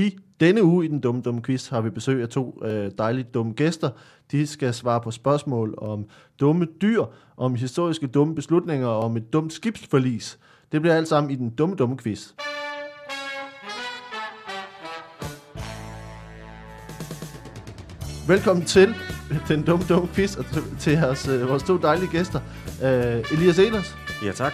I denne uge i den dumme dumme quiz har vi besøg af to øh, dejligt dumme gæster. De skal svare på spørgsmål om dumme dyr, om historiske dumme beslutninger og om et dumt skibsforlis. Det bliver alt sammen i den dumme dumme quiz. Velkommen til den dumme dumme quiz og til, til jeres, øh, vores to dejlige gæster. Øh, Elias Elers, Ja, tak.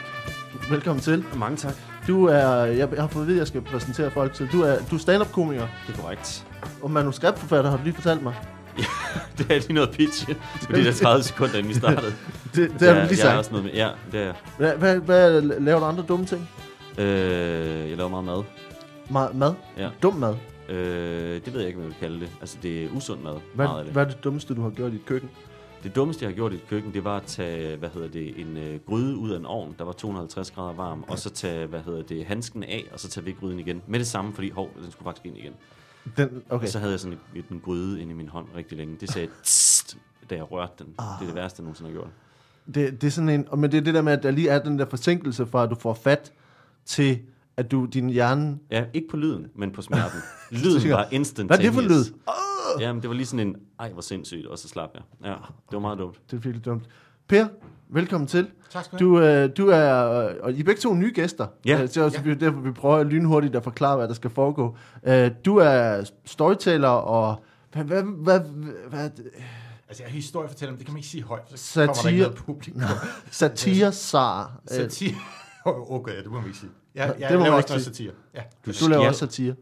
velkommen til. Mange tak. Du er, jeg, jeg har fået at vide, at jeg skal præsentere folk til. Du er, du er stand-up-komiker Det er korrekt. og manuskriptforfatter, har du lige fortalt mig. Det er lige noget pitch. Det er der 30 sekunder, inden vi startede. Det, det har du lige jeg er sagt. også noget med, ja, det er jeg. Hvad, hvad, hvad laver du andre dumme ting? Øh, jeg laver meget mad. Ma- mad? Ja. Dum mad? Øh, det ved jeg ikke, hvad jeg vil kalde det. Altså, det er usund mad. Hvad, meget af det. hvad er det dummeste, du har gjort i dit køkken? Det dummeste, jeg har gjort i et køkken, det var at tage, hvad hedder det, en øh, gryde ud af en ovn, der var 250 grader varm, og så tage, hvad hedder det, handsken af, og så tage ved gryden igen. Med det samme, fordi, hov, den skulle faktisk ind igen. Den, Okay. Og så havde jeg sådan en, en gryde inde i min hånd rigtig længe. Det sagde tst, da jeg rørte den. Det er det værste, jeg nogensinde har gjort. Det, det er sådan en, men det er det der med, at der lige er den der forsinkelse fra, at du får fat til, at du, din hjerne... Ja, ikke på lyden, men på smerten. Lyden var instant. Hvad er det for lyd? Ja, men det var lige sådan en, ej, hvor sindssygt, og så slap jeg. Ja, det var meget dumt. Det er virkelig dumt. Per, velkommen til. Tak skal du Du, øh, du er, og I er begge to nye gæster. Ja. Øh, Så er også ja. derfor, vi prøver lynhurtigt at forklare, hvad der skal foregå. Øh, du er storyteller og... Hvad, hvad, hvad, hvad, Altså, jeg er historiefortæller, men det kan man ikke sige højt, for så Satire. kommer der ikke noget publikum. satire sar. Øh, Satire. Okay, det må man ikke sige. Jeg, jeg, Det jeg må man laver ikke også sige. satire. Ja. Du laver skjal- også satire.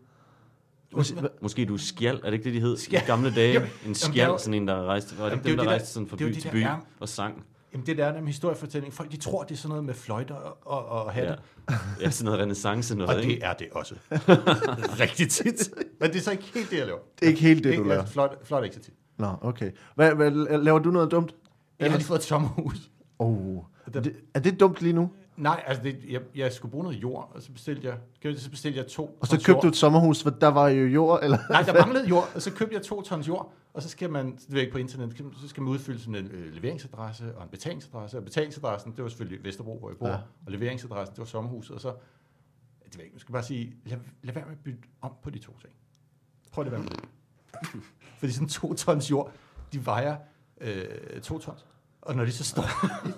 Måske, Måske du er skjald, er det ikke det, de hed Skjald. i gamle dage? Jamen, En jamen, skjald, det er jo- sådan en, der rejste, var det Jamen, det er dem, der det rejste sådan fra det by det til der by er. og sang? jamen, det der er med historiefortælling. Folk, de tror, det er sådan noget med fløjter og, og, og hatte. Ja. ja, sådan noget renaissance Og noget, ikke? det er det også. Rigtig tit. Men det er så ikke helt det, jeg laver. Det er ikke helt det, du Ikke- laver. Flot, flot ikke så tit. Nå, okay. Hvad, hvad, laver du noget dumt? Jeg har lige fået et sommerhus. Oh. Er det, er det dumt lige nu? Nej, altså, det, jeg, jeg skulle bruge noget jord, og så bestilte jeg, så bestilte jeg to Og så købte jord. du et sommerhus, hvor der var jo jord, eller? Nej, der manglede jord, og så købte jeg to tons jord, og så skal man, det ikke på internet, så skal man udfylde sådan en øh, leveringsadresse og en betalingsadresse, og betalingsadressen, det var selvfølgelig Vesterbro, hvor jeg bor, Ja. og leveringsadressen, det var sommerhuset, og så, det ved jeg ikke, skal bare sige, lad, lad være med at bytte om på de to ting. Prøv at lade være med det. Fordi sådan to tons jord, de vejer øh, to tons. Og når de så står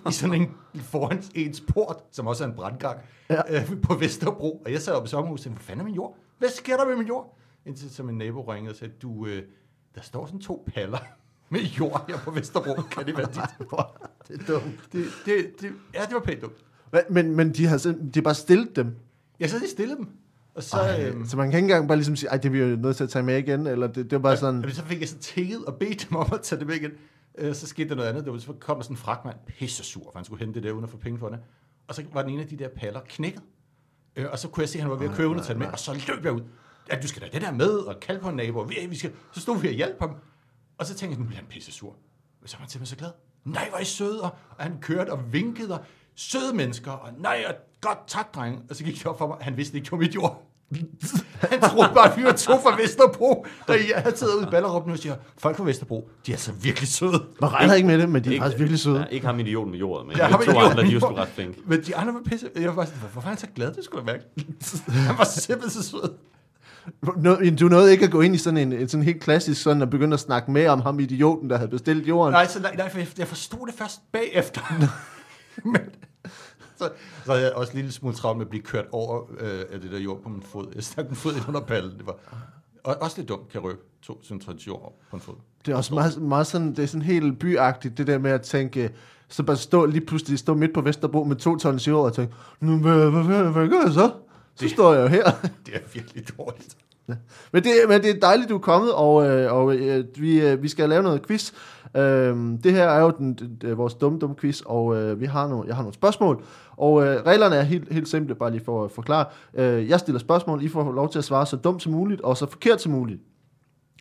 i sådan en foran ens port, som også er en brandgang, Ja. ja. øh, på Vesterbro, og jeg sad oppe i sommerhuset hvad fanden er min jord? Hvad sker der med min jord? Indtil som en nabo ringede og sagde, du, øh, der står sådan to paller med jord her på Vesterbro. Kan det være dit? det er dumt. Det, det, det, ja, det var pænt dumt. Hva- Men, men de har, de har bare stillet dem. Jeg så de stillede dem. Og så, Ej, øhm, så man kan ikke engang bare ligesom sige, ej, det bliver jo nødt til at tage med igen, eller det, det var bare sådan, Jamen, så fik jeg så tækket og bedt dem om at tage det med igen. Øh, så skete der noget andet. Det var, så kom der sådan en fragtmand, pisse sur, for han skulle hente det der uden at få penge for det. Og så var den ene af de der paller knækket. Øh, og så kunne jeg se, at han var ved at købe tage det med. Og så løb jeg ud. Ja, du skal da det der med, og kalde på en nabo. Vi, vi skal, så stod vi og hjalp ham. Og så tænkte jeg, nu bliver han pisse sur. Men så var han simpelthen så glad. Nej, hvor er I søde. Og han kørte og vinkede. Og søde mennesker. Og nej, og godt tak, drenge. Og så gik det op for mig, han vidste ikke, var mit jord. Han troede bare, at vi var to fra Vesterbro, der jeg havde taget ud i Ballerup nu og siger, folk fra Vesterbro, de er så virkelig søde. man regner ikke med det, men de er Ikke- faktisk virkelig søde. Ja, ikke ham idioten med jordet, men Ja, ham to idioten andre, de var sgu ret flinke. Men de andre var pisse. Jeg var bare sådan, hvorfor er han så glad? Det skulle jeg mærke. Han var simpelthen så sød. Du nåede ikke at gå ind i sådan en, en sådan helt klassisk sådan, at begynde at snakke med om ham idioten, der havde bestilt jorden. Nej, så, nej, for jeg, jeg forstod det først bagefter. Men, så, så havde jeg også en lille smule travlt med at blive kørt over øh, af det der jord på min fod. Jeg stak min fod ind under pallen. Det var og, også lidt dumt, kan røbe. To centrons jord på en fod. Det er også meget, meget sådan, det er sådan helt byagtigt, det der med at tænke, så bare stå lige pludselig stå midt på Vesterbro med to tons jord og tænke, nu, hvad, hvad, hvad, hvad gør jeg så? Så Det- står jeg jo her. Det er virkelig dårligt. Men det, men det er dejligt, du er kommet, og, øh, og øh, vi, øh, vi skal lave noget quiz. Øhm, det her er jo den, den, den, vores dumme, dumme quiz, og øh, vi har nogle, jeg har nogle spørgsmål. Og øh, reglerne er helt, helt simple, bare lige for at forklare. Øh, jeg stiller spørgsmål, I får lov til at svare så dumt som muligt, og så forkert som muligt.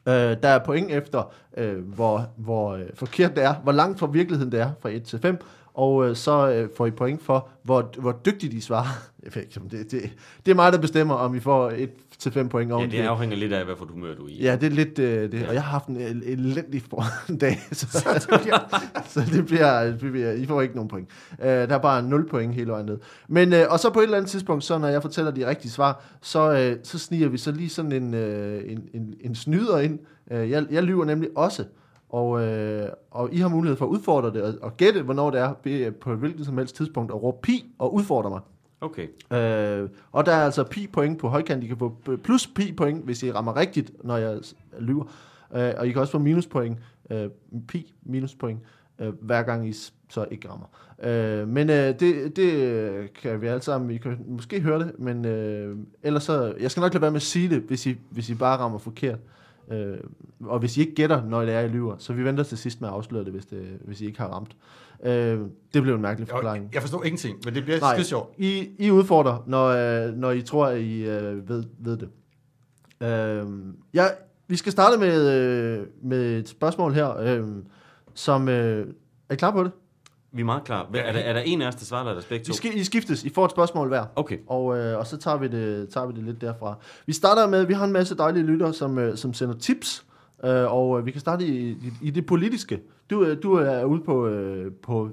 Øh, der er point efter, øh, hvor, hvor øh, forkert det er, hvor langt fra virkeligheden det er, fra 1 til 5. og øh, så øh, får I point for, hvor, hvor dygtigt de svarer. Jeg ved ikke, det, det, det er mig, der bestemmer, om I får et til 5 point Ja, oven det afhænger lidt af, hvad for humør du er i. Ja, det er lidt øh, det. Og jeg har haft en el- elendig for- dag, så, så, det bliver, så det bliver, det bliver, I får ikke nogen point. Øh, der er bare 0 point hele vejen ned. Men, øh, og så på et eller andet tidspunkt, så når jeg fortæller de rigtige svar, så, øh, så sniger vi så lige sådan en, øh, en, en, en snyder ind. Øh, jeg, jeg lyver nemlig også. Og, øh, og I har mulighed for at udfordre det og, og gætte, hvornår det er på et hvilket som helst tidspunkt at råbe pi og udfordre mig. Okay. Øh, og der er altså pi point på højkant. I kan få plus pi point, hvis I rammer rigtigt, når jeg lyver. Øh, og I kan også få minus point, øh, pi minuspoint, øh, hver gang I så ikke rammer. Øh, men øh, det, det øh, kan vi alle sammen, I kan måske høre det, men øh, ellers så, jeg skal nok lade være med at sige det, hvis I, hvis I bare rammer forkert. Øh, og hvis I ikke gætter, når det er, I lyver, så vi venter til sidst med at afsløre det, hvis, det, hvis I ikke har ramt. Øh, det blev en mærkelig forklaring. Jeg, jeg forstår ingenting, men det bliver Nej. skide sjovt. I, I udfordrer, når, øh, når I tror, at I øh, ved, ved det. Øh, ja, vi skal starte med, øh, med et spørgsmål her, øh, som... Øh, er I klar på det? Vi er meget klar. Hvad- Er der, er der en af os, der svarer, eller er der begge to? I, skal, I skiftes. I får et spørgsmål hver. Okay. Og, øh, og så tager vi, det, tager vi det lidt derfra. Vi starter med, vi har en masse dejlige lyttere, som, øh, som sender tips. Øh, og øh, vi kan starte i, i, i det politiske. Du, øh, du er ude på, øh, på,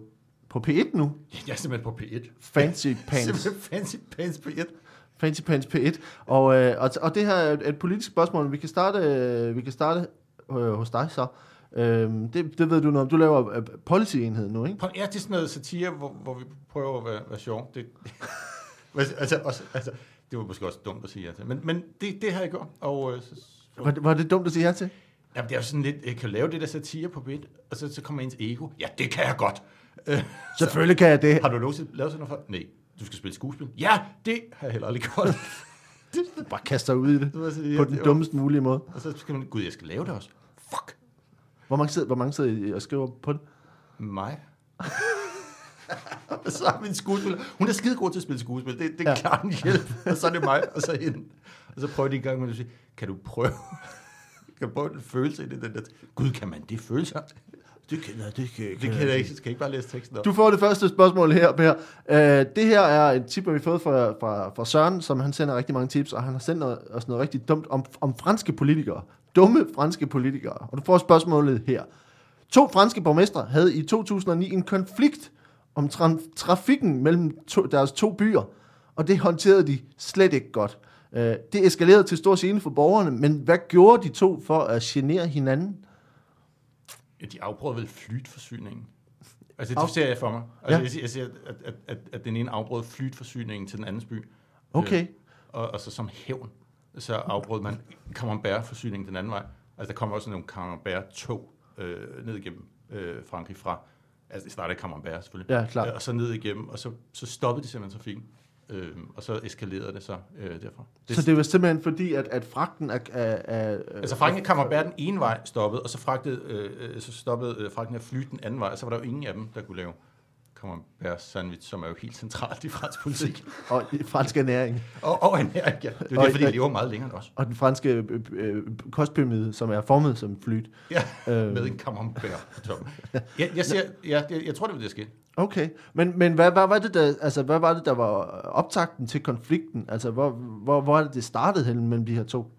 på P1 nu. Jeg er simpelthen på P1. Fancy Pants. Simpelthen fancy pants P1. Fancy Pants P1. Og, øh, og, og det her er et, et politisk spørgsmål. Vi kan starte, øh, vi kan starte øh, hos dig så. Øhm, det, det ved du noget om. Du laver øh, policy-enhed nu, ikke? Ja, det er sådan noget satire, hvor, hvor vi prøver at være, være sjov. Det, altså, også, altså, det var måske også dumt at sige ja til. Men, men det, det har jeg gjort. Og, øh, så, så, Var, det- var det dumt at sige ja til? jamen, det er jo sådan lidt, jeg kan lave det der satire på bit, og så, så kommer ens ego. Ja, det kan jeg godt. Øh, Selvfølgelig kan jeg det. har du nogensinde lavet sådan noget før? Nej. Du skal spille skuespil? Ja, det har jeg heller aldrig gjort. Bare kaste dig ud i det. Så- ja, På den det var- dummest mulige måde. og så skal man, gud, jeg skal lave det også. Fuck. Hvor mange sidder, hvor mange sidder I og skriver på det? Mig? så er min skuespiller. Hun er skide god til at spille skuespil. Det, det Ja. ja. klarer en hjælp. Og så er det mig, og så hende. Og så prøver de en gang med at sige, kan du prøve? kan du prøve en følelse i det? Den der, Gud, kan man det følelser? Det kan, nej, det kan, Det kan jeg ikke. Skal jeg ikke bare læse teksten op? Du får det første spørgsmål her, Per. Uh, det her er et tip, vi har fået fra, fra, fra Søren, som han sender rigtig mange tips, og han har sendt noget, os noget rigtig dumt om, om franske politikere. Dumme franske politikere. Og du får spørgsmålet her. To franske borgmestre havde i 2009 en konflikt om tra- trafikken mellem to, deres to byer, og det håndterede de slet ikke godt. Uh, det eskalerede til stor scene for borgerne, men hvad gjorde de to for at genere hinanden? Ja, de afbrød vel flytforsyningen. Altså, Af- det ser jeg for mig. Altså, Ja. jeg, siger, jeg siger, at, at, at, at den ene afbrød flytforsyningen til den andens by. Okay. Øh, og, og så som hævn, så afbrød man Camembert-forsyningen den anden vej. Altså, der kommer også nogle Camembert-tog øh, ned igennem øh, Frankrig fra, altså det startede i Camembert selvfølgelig, Ja, klart. Øh, og så ned igennem, og så, så stoppede de simpelthen trafikken. Øh, og så eskalerede det så øh, derfra. Det, så det var simpelthen fordi, at, at fragten er Altså fragten af Camembert den ene vej stoppede, og så, fragtede, øh, øh, så stoppede øh, fragten af fly den anden vej, og så var der jo ingen af dem, der kunne lave Camembert sandwich, som er jo helt centralt i fransk politik. og i fransk ernæring. og, og her, ja. Det er Og- det, fordi de lever meget længere end os. Og den franske øh, øh, kostpyramide, som er formet som flyt. Ja, Øh. med en Camembert. Jeg, jeg, siger, ja, jeg, jeg tror, det var det, der skete. Okay, men, men hvad, hvad, var det, der, altså, hvad var det, der var optakten til konflikten? Altså, hvor, hvor, hvor er det, det startede hen mellem de her to?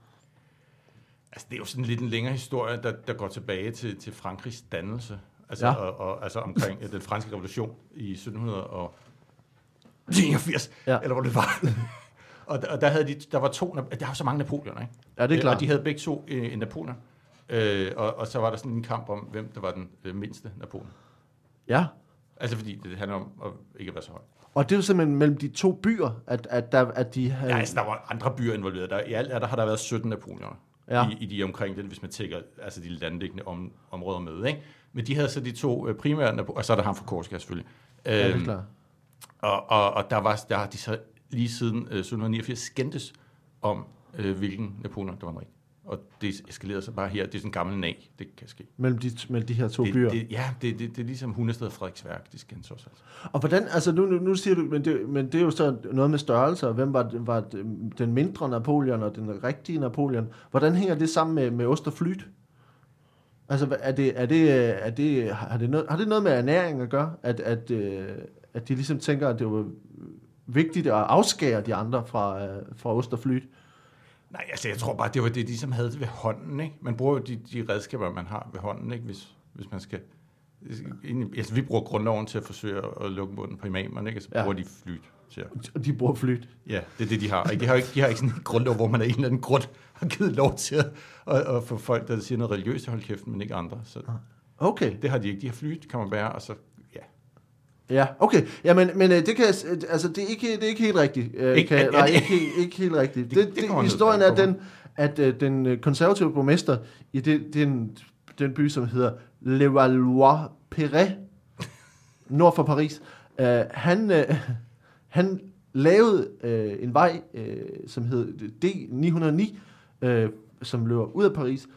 Altså, det er jo sådan lidt en længere historie, der, der går tilbage til, til Frankrigs dannelse. Altså, Ja. og, og, altså omkring øh, den franske revolution i 1789, Ja. eller hvor det var. og, der, og der, havde de, der var to, der var så mange Napoleoner, ikke? Ja, det er Øh, klart. Og de havde begge to øh, en Napoleon. Øh, og, og så var der sådan en kamp om, hvem der var den øh, mindste Napoleon. Ja, Altså fordi det handler om at ikke at være så høj. og det er jo simpelthen mellem de to byer, at, at, der, at de havde... Ja, altså, der var andre byer involveret. Der, I alt er der har der været 17 Napoleoner Ja. ja. i, i de omkring det, hvis man tænker altså de landliggende om, områder med. Ikke? Men de havde så de to øh, primære og så er der ham fra Korsika selvfølgelig. ja, det er Øhm, klart. og, og, og der, var, der har de så lige siden øh, 1789 skændtes om, øh, hvilken Napoleon der var den rigtige. Og det eskalerede så bare her. Det er sådan en gammel nag. Det kan ske. Mellem de, mellem de her to byer. Det, det, ja, det, det, det er ligesom Hundested og Frederiksværk. De skændes også. Altså. Og hvordan, altså nu, nu, nu siger du, men det, men det er jo så noget med størrelser. Hvem var, var den mindre Napoleon og den rigtige Napoleon? Hvordan hænger det sammen med, med ost og flyt? Altså, er det, er det, øh, er det, har, det noget, har det noget med ernæring at gøre? At, at, øh, at de ligesom tænker, at det var vigtigt at afskære de andre fra, øh, fra ost og flyt? Nej, altså jeg tror bare, det var det, de som havde det ved hånden. Ikke? Man bruger jo de, de redskaber, man har ved hånden, ikke? Hvis, hvis man skal... Altså, vi bruger grundloven til at forsøge at lukke munden på imamerne, ikke? Så Ja. bruger de flyt at... Og de bruger flyt. Ja, det er det, de har. Ikke? De har ikke, de har ikke sådan en grundlov, hvor man af en eller anden grund har givet lov til at, at, at få folk, der siger noget religiøst, at holde kæft, men ikke andre. Så Okay. det har de ikke. De har flyt, kan man bære, og så... Ja. Ja, okay. Ja, men, men øh, det kan øh, altså det er ikke det er ikke helt rigtigt. Øh, Ikke- kan, nej, det- ikke, helt- ikke helt rigtigt. Det- Det, det det, historien er den at øh, den konservative borgmester i det, den den by som hedder Levallois-Perret nord for Paris, øh, han øh, han lavede øh, en vej øh, som hed D909 øh, som løber ud af Paris.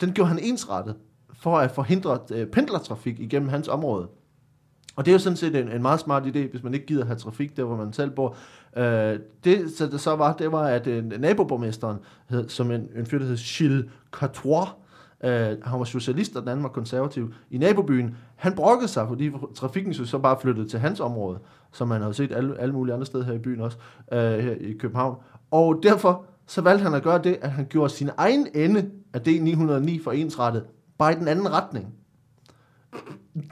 Den gjorde han ensrettet for at forhindre øh, pendlertrafik igennem hans område. Og det er jo sådan set en, en meget smart idé, hvis man ikke gider have trafik der, hvor man selv bor. Øh, det, så det så var, det var, at øh, naboborgmesteren, hed, som en, en fyr, der hed Gilles Cartois, øh, han var socialist, og den anden var konservativ, i nabobyen, han brokkede sig, fordi trafikken så, så bare flyttede til hans område, som man har set alle, alle mulige andre steder her i byen også, øh, her i København. Og derfor så valgte han at gøre det, at han gjorde sin egen ende af D909 for ensrettet, bare i den anden retning.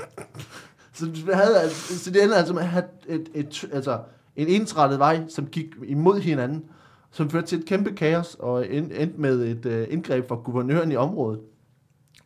Så, havde, altså- så det endte altså med at have et, et, altså, en ensrettet vej, som gik imod hinanden, som førte til et kæmpe kaos, og endte med et øh, indgreb fra guvernøren i området.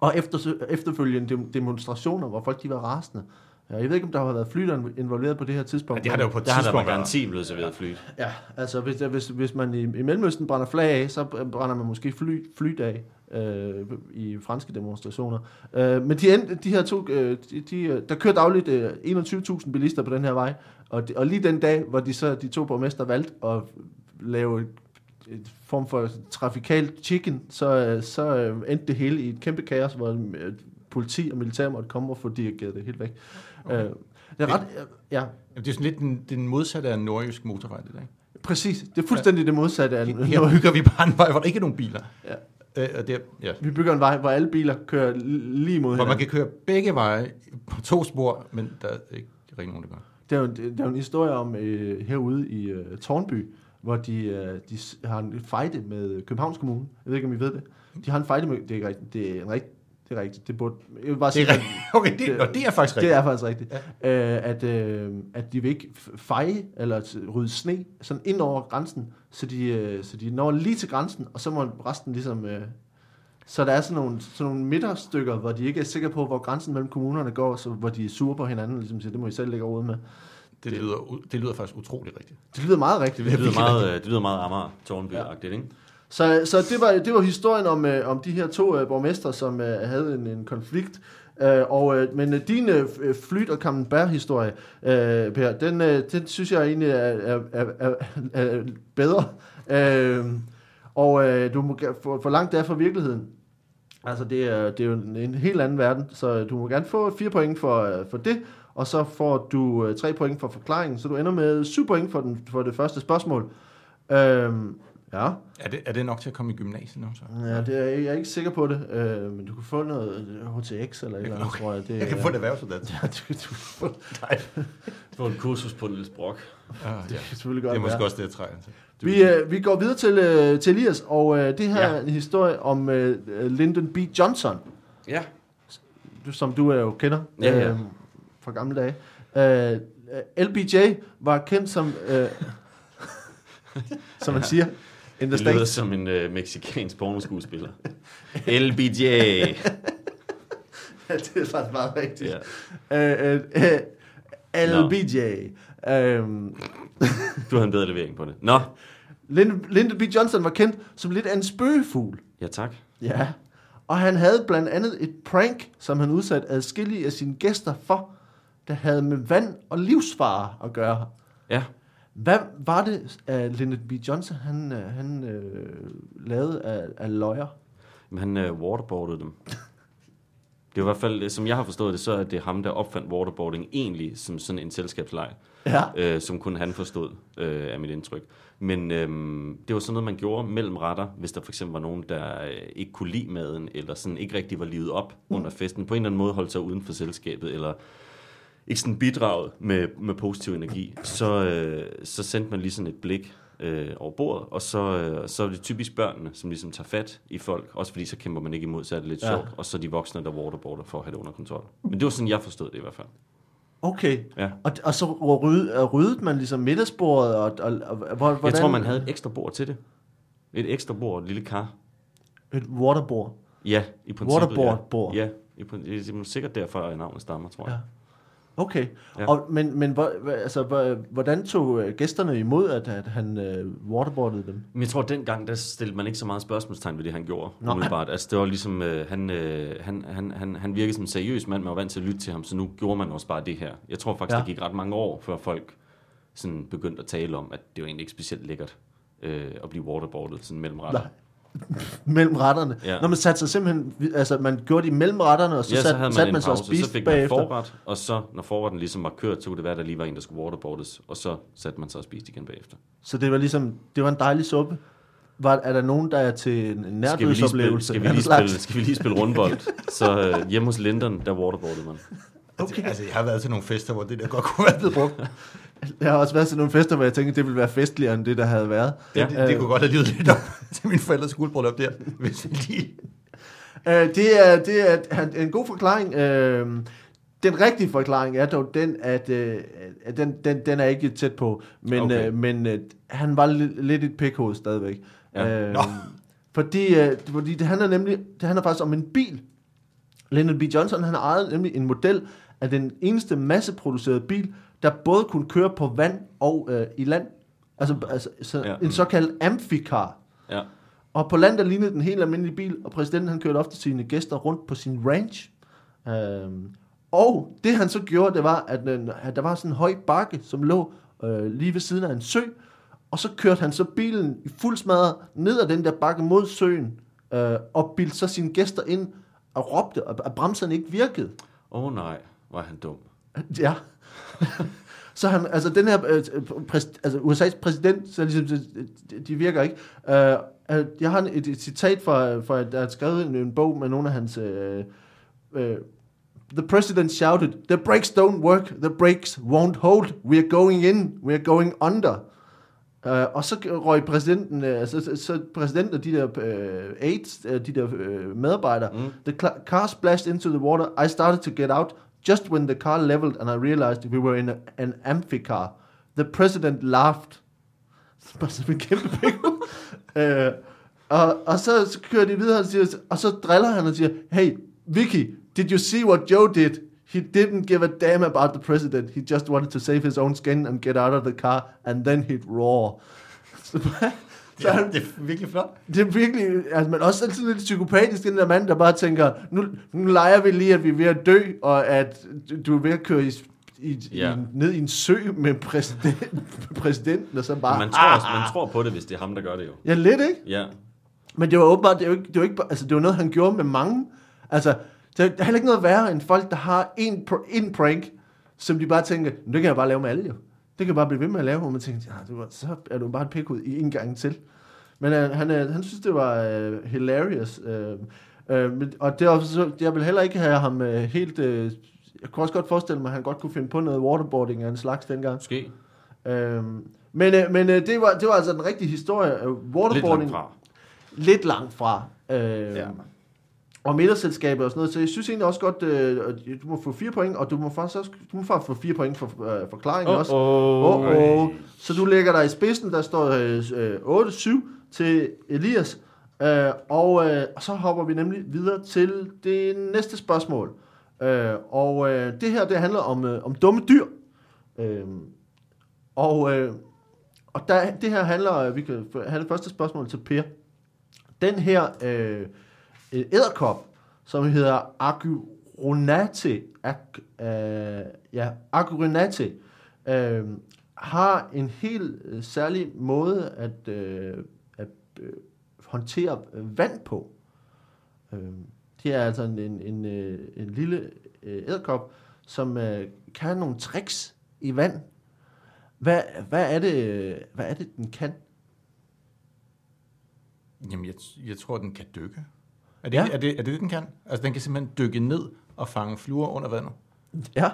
Og efter, efterfølgende dem- demonstrationer, hvor folk de var rasende. Jeg ved ikke, om der har været fly, der er involveret på det her tidspunkt. Ja, det har der jo på et Der tidspunkt været. garanti blevet serveret flyt. Ja, altså hvis, hvis, hvis man i, i Mellemøsten brænder flag af, så brænder man måske fly, flydag øh, i franske demonstrationer. Øh, men de, endte, de her to, øh, de, de, der kører dagligt øh, 21.000 bilister på den her vej, og, de, og lige den dag, hvor de så de to borgmester valgte at lave et, form for trafikalt chicken, så, øh, så øh, endte det hele i et kæmpe kaos, hvor øh, politi og militær måtte komme og få dirigeret det helt væk. Okay. Øh, det er ret, ja, Det er sådan lidt den, den modsatte af en nordjysk motorvej, det der, ikke? præcis. Det er fuldstændig det modsatte af Her bygger vi bare en vej, hvor der ikke er nogen biler. Ja. Øh, det er, ja. Vi bygger en vej, hvor alle biler kører lige mod Hvor man hinanden. kan køre begge veje på to spor, men der er ikke rigtig nogen, der gør. Der er jo, der er jo en historie om øh, herude i øh, Tornby, hvor de, øh, de har en fejde med Københavns Kommune. Jeg ved ikke, om I ved det. De har en fejde med... Det er rigtigt. Det er, en rigt, det er rigtigt. Det burde, jeg vil bare Det sige, er rigtigt. Okay, det, Det- og det er faktisk Det rigtigt. er faktisk rigtigt. Ja. Øh, at, øh, at de vil ikke feje eller rydde sne sådan ind over grænsen, så de, øh, så de når lige til grænsen, og så må resten ligesom... Øh, så der er sådan nogle, sådan nogle midterstykker, hvor de ikke er sikre på, hvor grænsen mellem kommunerne går, så, hvor de er sure på hinanden, ligesom siger, det må I selv lægge over med. Det lyder, u- det lyder faktisk utroligt rigtigt. Det lyder meget rigtigt. Det lyder meget, øh, det lyder meget Amager, Tårnby-agtigt, ikke? Så, så det, var, det var historien om, øh, om de her to øh, borgmester, som øh, havde en, en konflikt. Øh, og, øh, men øh, din øh, flyt- og Camembert-historie, øh, Per, den, øh, den synes jeg egentlig er, er, er, er, er bedre. Øh, og øh, du må få for langt det er fra virkeligheden. Altså, det er, det er jo en, en helt anden verden, så du må gerne få fire point for, øh, for det, og så får du øh, tre point for forklaringen, så du ender med syv point for, den, for det første spørgsmål. Øh, ja. Er det, er det nok til at komme i gymnasiet nu, så? Ja, det er, jeg er ikke sikker på det, øh, men du kan få noget HTX eller et eller andet, Okay. tror jeg. Det, Jeg kan få det erhvervsuddannelse. Ja, du, du, kan få- Nej. Få en kursus på Niels Brock. Ja, ja. det kan selvfølgelig Det godt er måske være. også det, jeg trænger til. Vi, øh, vi går videre til, øh, til Elias, og øh, det her Ja. er en historie om øh, Lyndon B. Johnson, Ja. du, som du øh, jo kender Ja, ja. øh, fra gamle dage. Øh, øh, LBJ var kendt som, øh, som man siger, in the Det lyder States. som en øh, meksikansk pornoskuespiller. LBJ. det er faktisk meget rigtigt. Ja. Øh, øh, øh, LBJ. Øhm, Du har en bedre levering på det. Nå. Lyndon, Lyndon B. Johnson var kendt som lidt af en spøgefugl. Ja, tak. Ja. Og han havde blandt andet et prank, som han udsatte adskillige af sine gæster for, der havde med vand og livsfare at gøre. Ja. Hvad var det, at Lyndon B. Johnson han, øh, han øh, lavede af, af løjer? Men han øh, waterboardede dem. Det er i hvert fald, som jeg har forstået det, så er det ham, der opfandt waterboarding egentlig som sådan en selskabsleg, Ja. øh, som kun han forstod, øh, af mit indtryk. Men øhm, det var sådan noget, man gjorde mellem retter, hvis der for eksempel var nogen, der øh, ikke kunne lide maden, eller sådan ikke rigtig var livet op mm. under festen. På en eller anden måde holdt sig uden for selskabet, eller ikke sådan bidraget med, med positiv energi. Så, øh, så sendte man lige sådan et blik øh, over bordet, og så, øh, så er det typisk børnene, som ligesom tager fat i folk, også fordi så kæmper man ikke imod, så er det lidt Ja. sjovt, og så de voksne, der waterboarder for at have det under kontrol. Men det var sådan, jeg forstod det i hvert fald. Okay. Ja. Og, og så rydde, ryddede man ligesom middagsbordet, og, og, og hvordan, Jeg tror, man havde et ekstra bord til det. Et ekstra bord, et lille kar. Et waterboard. Ja, i princippet. Waterboard-bord. Ja, ja i, prin- det er sikkert derfor, at navnet stammer, tror jeg. Ja. Okay. Ja. Og, men men hvor, altså, hvor- hvordan tog øh, gæsterne imod, at, at han øh, waterboardede dem? Men jeg tror, at dengang, der stillede man ikke så meget spørgsmålstegn ved det, han gjorde, Nå. Umiddelbart. Altså, det var ligesom, øh, han, øh, han, han, han, han virkede som en seriøs mand, man var vant til at lytte til ham, så nu gjorde man også bare det her. Jeg tror faktisk, ja. der gik ret mange år, før folk sådan begyndte at tale om, at det var egentlig ikke specielt lækkert øh, at blive waterboardet sådan mellem retter. Mellem retterne. Ja. Når man satte sig simpelthen, altså man gjorde det imellem retterne, og så, ja, så sat, havde man satte man sig og spiste så fik man bagefter. forret, og så, når forretten ligesom var kørt, så kunne det være, at der lige var en, der skulle waterboardes, og så satte man sig og spiste igen bagefter. Så det var ligesom, det var en dejlig suppe. Var, er der nogen, der er til en Skal vi lige spille, nærdødsoplevelse? skal vi lige spille, skal vi lige spille rundbold? så øh, hjemme hos Lindon, der waterboardede man. Okay. Altså, jeg har været til nogle fester, hvor det der godt kunne være blevet brugt. Jeg har også været til nogle fester, hvor jeg tænkte, det ville være festligere end det, der havde været. Det, Ja. det, det kunne godt have lydet lidt op til min forældres guldbryllup der, hvis vi lige... Øh, det, er, det er en- god forklaring. Øh, den rigtige forklaring er dog den, at, øh, den, den, den er ikke tæt på, men, okay. Okay. øh, men øh, han var li- lidt et pikhoved stadigvæk. Ja. Øh, Nå. fordi, øh, fordi det handler nemlig det handler faktisk om en bil. Lyndon B. Johnson han ejede nemlig en model af den eneste masseproducerede bil, der både kunne køre på vand og øh, i land. Altså, altså så Ja. en såkaldt amphicar. Ja. Og på land, der lignede den helt almindelige bil, og præsidenten han kørte ofte sine gæster rundt på sin ranch. Øhm, og det han så gjorde, det var, at, øh, at der var sådan en høj bakke, som lå øh, lige ved siden af en sø, og så kørte han så bilen i fuld smadret ned ad den der bakke mod søen, øh, og bildte så sine gæster ind og råbte, at bremserne ikke virkede. Åh oh, nej, var han dum. Ja. Så han, altså den her, øh, præs, altså USA's præsident, så ligesom, de, de virker ikke. Uh, jeg har et, et citat fra, fra, der er skrevet en, en bog med nogle af hans, uh, The president shouted, the brakes don't work, the brakes won't hold, we are going in, we are going under. Uh, og så røg præsidenten, uh, så, så, så præsidenten og de der uh, aides, uh, de der uh, medarbejdere, Mm. The car splashed into the water. I started to get out just when the car leveled and I realized we were in a, an amphicar. The president laughed. Bare som en kæmpe pikke. uh, og, og så, så kører de videre, og, siger, og så driller han og siger, Hey, Vicky, did you see what Joe did? He didn't give a damn about the president. He just wanted to save his own skin and get out of the car, and then he'd roar. Så, så Ja, han, det er virkelig flot. det er virkelig, altså, men også sådan lidt psykopatisk, den der mand, der bare tænker, nu, nu leger vi lige, at vi er ved at dø, og at du er ved at køre i, i, Ja. i, ned i en sø med præsident, præsidenten, og så bare... Man tror, også, man tror på det, hvis det er ham, der gør det jo. Ja, lidt, ikke? Ja. Men det var åbenbart, det var ikke, det var ikke, altså det var noget, han gjorde med mange. Altså, der er heller ikke noget værre end folk, der har en, en prank, som de bare tænker, "Men det kan jeg bare lave med alle jo. Det kan bare blive ved med at lave, hvor man tænker, ja, det var, så er du bare et pikud i en gang til. Men øh, han, øh, han synes, det var øh, hilarious. Øh, øh, men- og det er, også så, jeg vil heller ikke have ham øh, helt... Øh, jeg kunne også godt forestille mig, at han godt kunne finde på noget waterboarding af en slags dengang. Måske. Øhm, men øh, men øh, det, var, det var altså den rigtige historie. Øh, Lidt Waterboarding, langt fra. lidt langt fra. Øh, Ja. Og middagsselskabet og sådan noget. Så jeg synes egentlig også godt, øh, du må få fire point, og du må faktisk også du må faktisk få fire point for øh, forklaringen Åh, også. åh. Oh, oh. Så du lægger dig i spidsen, der står øh, 8-7 til Elias. Øh, og, øh, og så hopper vi nemlig videre til det næste spørgsmål. Øh, og øh, det her, det handler om, øh, om dumme dyr. Øh, og øh, og der, det her handler, øh, vi kan have det første spørgsmål til Per. Den her øh, øh, Øh, æderkop, som hedder Aguronate, ag, øh, ja, Aguronate, øh, har en helt øh, særlig måde at, øh, at øh, håndtere øh, vand på. Øh, Det er altså en, en, en, øh, en lille øh, æderkop, som øh, kan nogle tricks i vand. Hvad, hvad, er det, hvad er det, den kan? Jamen, jeg, jeg tror, den kan dykke. Er det, Ja. er, det, er det det, den kan? Altså, den kan simpelthen dykke ned og fange fluer under vandet. Ja,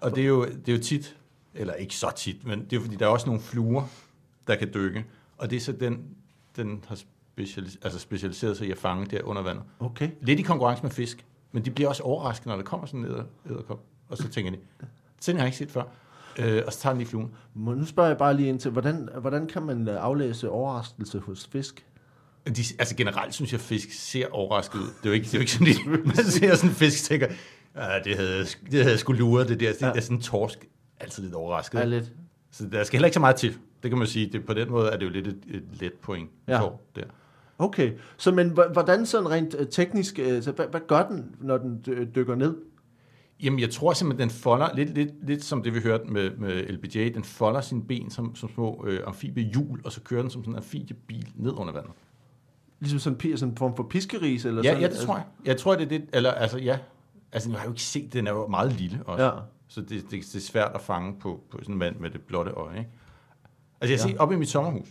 Og det er, jo, det er jo tit, eller ikke så tit, men det er jo fordi, der er også nogle fluer, der kan dykke. Og det er så den, den har specialis- altså specialiseret sig i at fange der under vandet. okay. Lidt i konkurrence med fisk, men de bliver også overrasket, når der kommer sådan en æder- æderkop. Og så tænker de, den har jeg ikke set før. Øh, og så tager den lige fluen. Nu spørger jeg bare lige ind til, hvordan, hvordan kan man øh, aflæse overraskelse hos fisk? De, altså generelt synes jeg, at fisk ser overrasket ud. Det er jo ikke, det er jo ikke sådan, at man ser sådan en fisk tænker, ah, det havde, det havde sgu luret, det der. Det Ja. er sådan en torsk, altid lidt overrasket. Er lidt. Så der skal heller ikke så meget til. Det kan man sige. Det, på den måde er det jo lidt et, et let point, Ja. ja. får der. Okay, så men hv- hvordan sådan rent øh, teknisk, øh, så hvad, hvad gør den, når den dy- dykker ned? Jamen, jeg tror simpelthen, den folder, lidt, lidt, lidt som det vi hørte med, med LBJ, den folder sine ben som, som små øh, amfibiehjul, og så kører den som sådan en amfibiebil ned under vandet. Ligesom sådan, sådan en form for piskeris? Eller Ja, sådan, ja, det tror jeg. Jeg tror, det er det, eller altså ja. Altså, jeg har jo ikke set, den er jo meget lille også. Ja. Så det, det, det er svært at fange på, på sådan en vand med det blotte øje. Ikke? Altså, jeg Ja. ser oppe i mit sommerhus,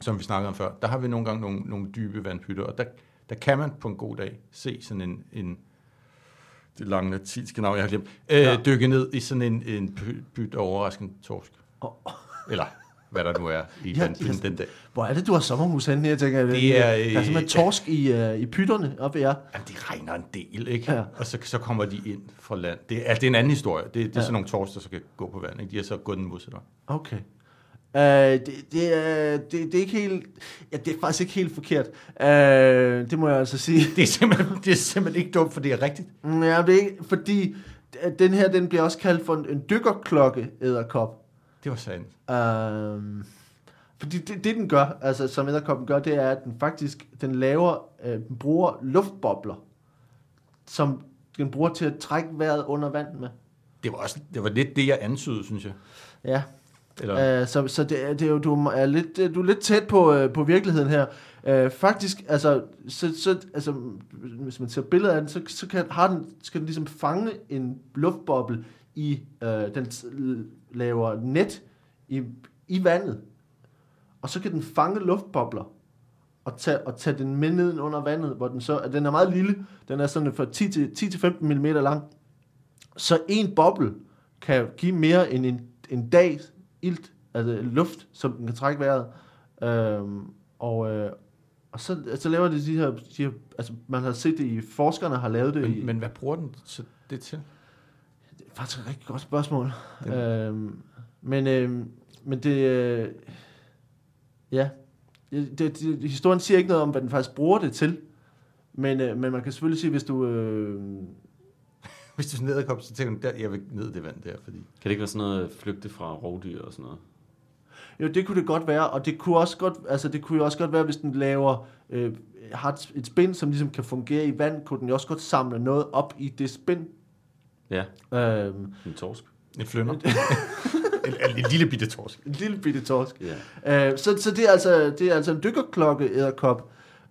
som vi snakkede om før, der har vi nogle gange nogle, nogle dybe vandpytter, og der, der kan man på en god dag se sådan en, en det lange latinske navn, jeg har glemt, øh, Ja. dykke ned i sådan en, en pyt af overraskende torsk. Åh. Eller hvad der nu er i Ja, ja. den dag. Hvor er det, du har sommerhus henne her, tænker jeg. Det er, der er øh, simpelthen torsk i, uh, i pytterne oppe jer. Jamen, det regner en del, ikke? Ja. Og så, så kommer de ind fra land. Det, er, det er en anden historie. Det, det er Ja. sådan nogle tors, der så kan gå på vand. Ikke? De har så gået den modsatte. Okay. Uh, det, det, er, det, det er ikke helt... Ja, det er faktisk ikke helt forkert. Uh, det må jeg altså sige. Det er, simpelthen, det er simpelthen ikke dumt, for det er rigtigt. Mm, Ja, det er ikke, fordi øh, den her, den bliver også kaldt for en, en dykkerklokke æderkop. Det var sandt. Um, fordi det, det, den gør, altså som æderkoppen gør, det er, at den faktisk, den laver, øh, den bruger luftbobler, som den bruger til at trække vejret under vand med. Det var, også, det var lidt det, jeg antydede, synes jeg. Ja, Eller, Uh, så, så det, er- det er jo, du er lidt, du er lidt tæt på, uh, på virkeligheden her. Uh, faktisk, altså, så, så, altså, hvis man ser billeder af den, så, så kan, har den, skal den ligesom fange en luftboble i, uh, den laver net i, i vandet. Og så kan den fange luftbobler og tage, og tage den med ned under vandet, hvor den så, den er meget lille, den er sådan fra 10 til, 10 til 15 mm lang. Så en boble kan give mere end en, en dags ilt, altså luft, som den kan trække vejret. Øhm, og, øh, og så, så laver det de her, de her, altså man har set det i, forskerne har lavet det i, men, men hvad bruger den så det til? Det er faktisk et rigtig godt spørgsmål. Den- Øhm, men, øhm, men det, øh, ja, det, det, det, historien siger ikke noget om, hvad den faktisk bruger det til. Men, øh, men man kan selvfølgelig sige, hvis du... Øh, Hvis du er ned så tænker du, der, jeg vil ned det vand der, fordi... Kan det ikke være sådan noget flygte fra rovdyr og sådan noget? Jo, det kunne det godt være, og det kunne også godt, altså det kunne jo også godt være, hvis den laver, øh, har et- et spind, som ligesom kan fungere i vand, kunne den jo også godt samle noget op i det spind. Ja, Øhm, en torsk. En flynder. en, en, en, lille bitte torsk. en lille bitte torsk. Ja. Øh, så, så det er altså, det er altså en dykkerklokke æderkop.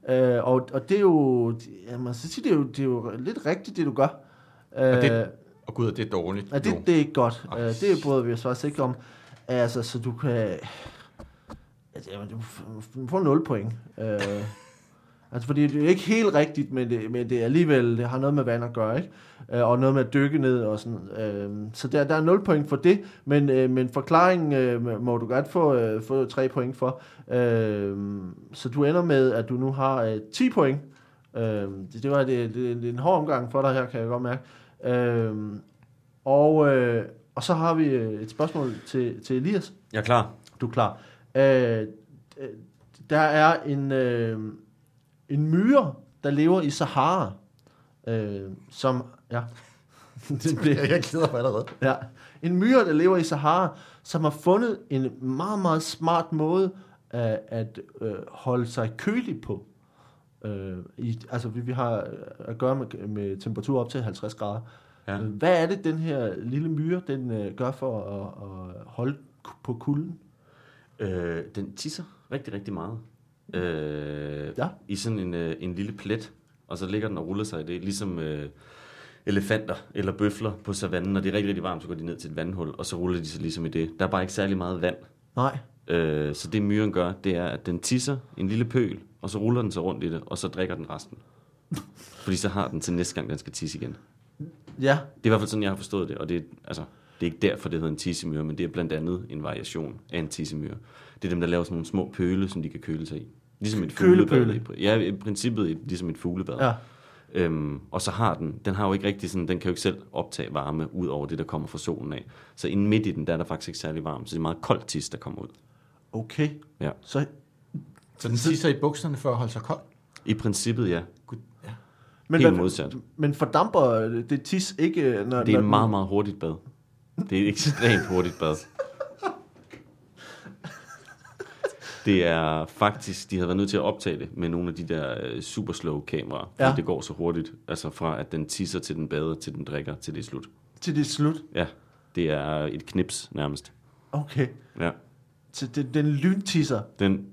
Øh, og, og det er jo, ja, man skal sige, det er jo, det er jo lidt rigtigt, det du gør. Øh, Og det- Og gud, det er dårligt. Ja, det, det er ikke godt. Uh, det bryder vi os faktisk ikke om. Altså, så du kan... Altså, jamen, du får 0 point. Uh, altså, fordi det er ikke helt rigtigt, men det, men det er alligevel, det har noget med vand at gøre, ikke? Uh, og noget med at dykke ned og sådan. Uh, så der, der er 0 point for det, men, uh, men forklaringen uh, må du godt få, få 3 point for. Uh, så du ender med, at du nu har uh, 10 point. Uh, det, det var det, det, det er en hård omgang for dig her, kan jeg godt mærke. Uh, og, øh, og så har vi øh, et spørgsmål til, til Elias. Jeg er klar. Du er klar. Øh, øh, der er en, øh, en myre, der lever i Sahara, øh, som... Ja. det blev, Jeg, glæder mig allerede. ja. En myre, der lever i Sahara, som har fundet en meget, meget smart måde øh, at øh, holde sig kølig på. Øh, i, altså, vi, vi har øh, at gøre med, med temperatur op til 50 grader. Ja. Øh, Hvad er det, den her lille myre, den øh, gør for at, at holde på kulden? Øh, den tisser rigtig, rigtig meget. Øh, Ja. I sådan en, øh, en lille plet og så ligger den og ruller sig i det, ligesom øh, elefanter eller bøfler på savannen. Når det er rigtig, rigtig varmt, så går de ned til et vandhul, og så ruller de sig ligesom i det. Der er bare ikke særlig meget vand. Nej. Øh, så det myren gør, det er, at den tisser en lille pøl, og så ruller den sig rundt i det, og så drikker den resten. Fordi så har den til næste gang, den skal tisse igen. Ja. Det er i hvert fald sådan, jeg har forstået det, og det er, altså, det er ikke derfor, det hedder en tissemyre, men det er blandt andet en variation af en tissemyre. Det er dem, der laver sådan nogle små pøle, som de kan køle sig i. Ligesom et fuglebad. Ja, i princippet et- ligesom et fuglebad. Ja. Øhm, og så har den, den har jo ikke rigtig sådan, den kan jo ikke selv optage varme ud over det, der kommer fra solen af. Så inde midt i den, der er der faktisk ikke særlig varmt, så det er meget koldt tis, der kommer ud. Okay. Ja. Så Så den tisser i bukserne for at holde sig kold? I princippet, ja. Gud, ja. men, Helt modsat. men fordamper det tis ikke, når, Det er når et meget, meget hurtigt bad. Det er et ekstremt hurtigt bad. Det er faktisk, de havde været nødt til at optage det med nogle af de der øh, super slow kameraer, fordi Ja. det går så hurtigt. Altså fra at den tisser til den bader, til den drikker, til det er slut. til det er slut? Ja, det er et knips nærmest. Okay. Ja. Så det, den lyntisser. Den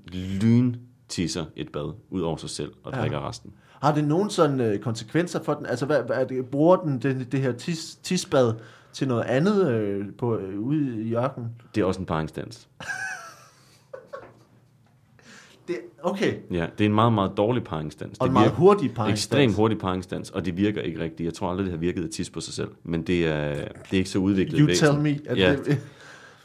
lyn tisser et bad ud over sig selv og Ja. drikker resten. Har det nogen sådan øh, konsekvenser for den? Altså, hvad, hvad er det, bruger den det, det her tis, tisbad til noget andet øh, på, øh, ude i ørkenen? Det er også en paringsdans. Det, okay. Ja, det er en meget, meget dårlig paringsdans. Og en meget hurtig paringsdans. Ekstremt hurtig paringsdans, og det virker ikke rigtigt. Jeg tror aldrig, det har virket at tisse på sig selv, men det er, det er ikke så udviklet You væsen. tell me. At Ja. det,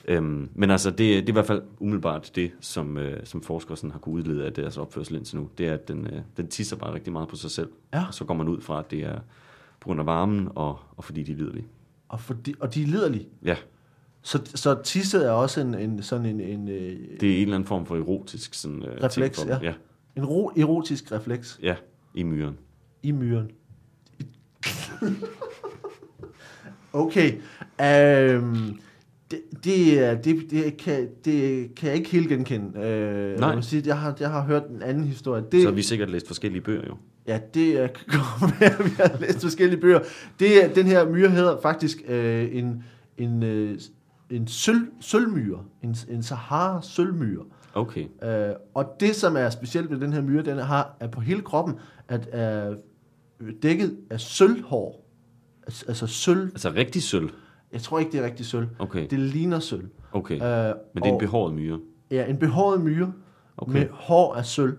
Øhm, men altså, det, det er i hvert fald umiddelbart det, som, øh, som forskere sådan har kunne udlede af deres opførsel indtil nu. Det er, at den, øh, den tisser bare rigtig meget på sig selv. Ja. Og så går man ud fra, at det er på grund af varmen, og, og fordi de er lidelige. og, fordi, og de er liderlige. Ja, Så, så tisse er også en, en sådan en, en, øh, det er en eller anden form for erotisk sådan, øh, Refleks, ting for dem. ja. ja. en ro, erotisk refleks Ja, i myren. i myren. okay. Um, det, det, det, det, kan, det kan jeg ikke helt genkende. Uh, Nej. Jeg, må sige, jeg, har, jeg har hørt en anden historie. Det, Så har vi sikkert læst forskellige bøger jo. Ja, det er godt være, at vi har læst forskellige bøger. Det, den her myre hedder faktisk øh, en, en, øh, en sølv, sølvmyre. En, en Sahara sølvmyre. Okay. Øh, og det, som er specielt ved den her myre, den har, er på hele kroppen, at er dækket af sølvhår. Altså, altså sølv. Altså rigtig sølv. Jeg tror ikke, det er rigtig sølv. Okay, Det ligner sølv. okay. Øh, Men det er en og- behåret myre. Ja, en behåret myre Okay. med hår af sølv,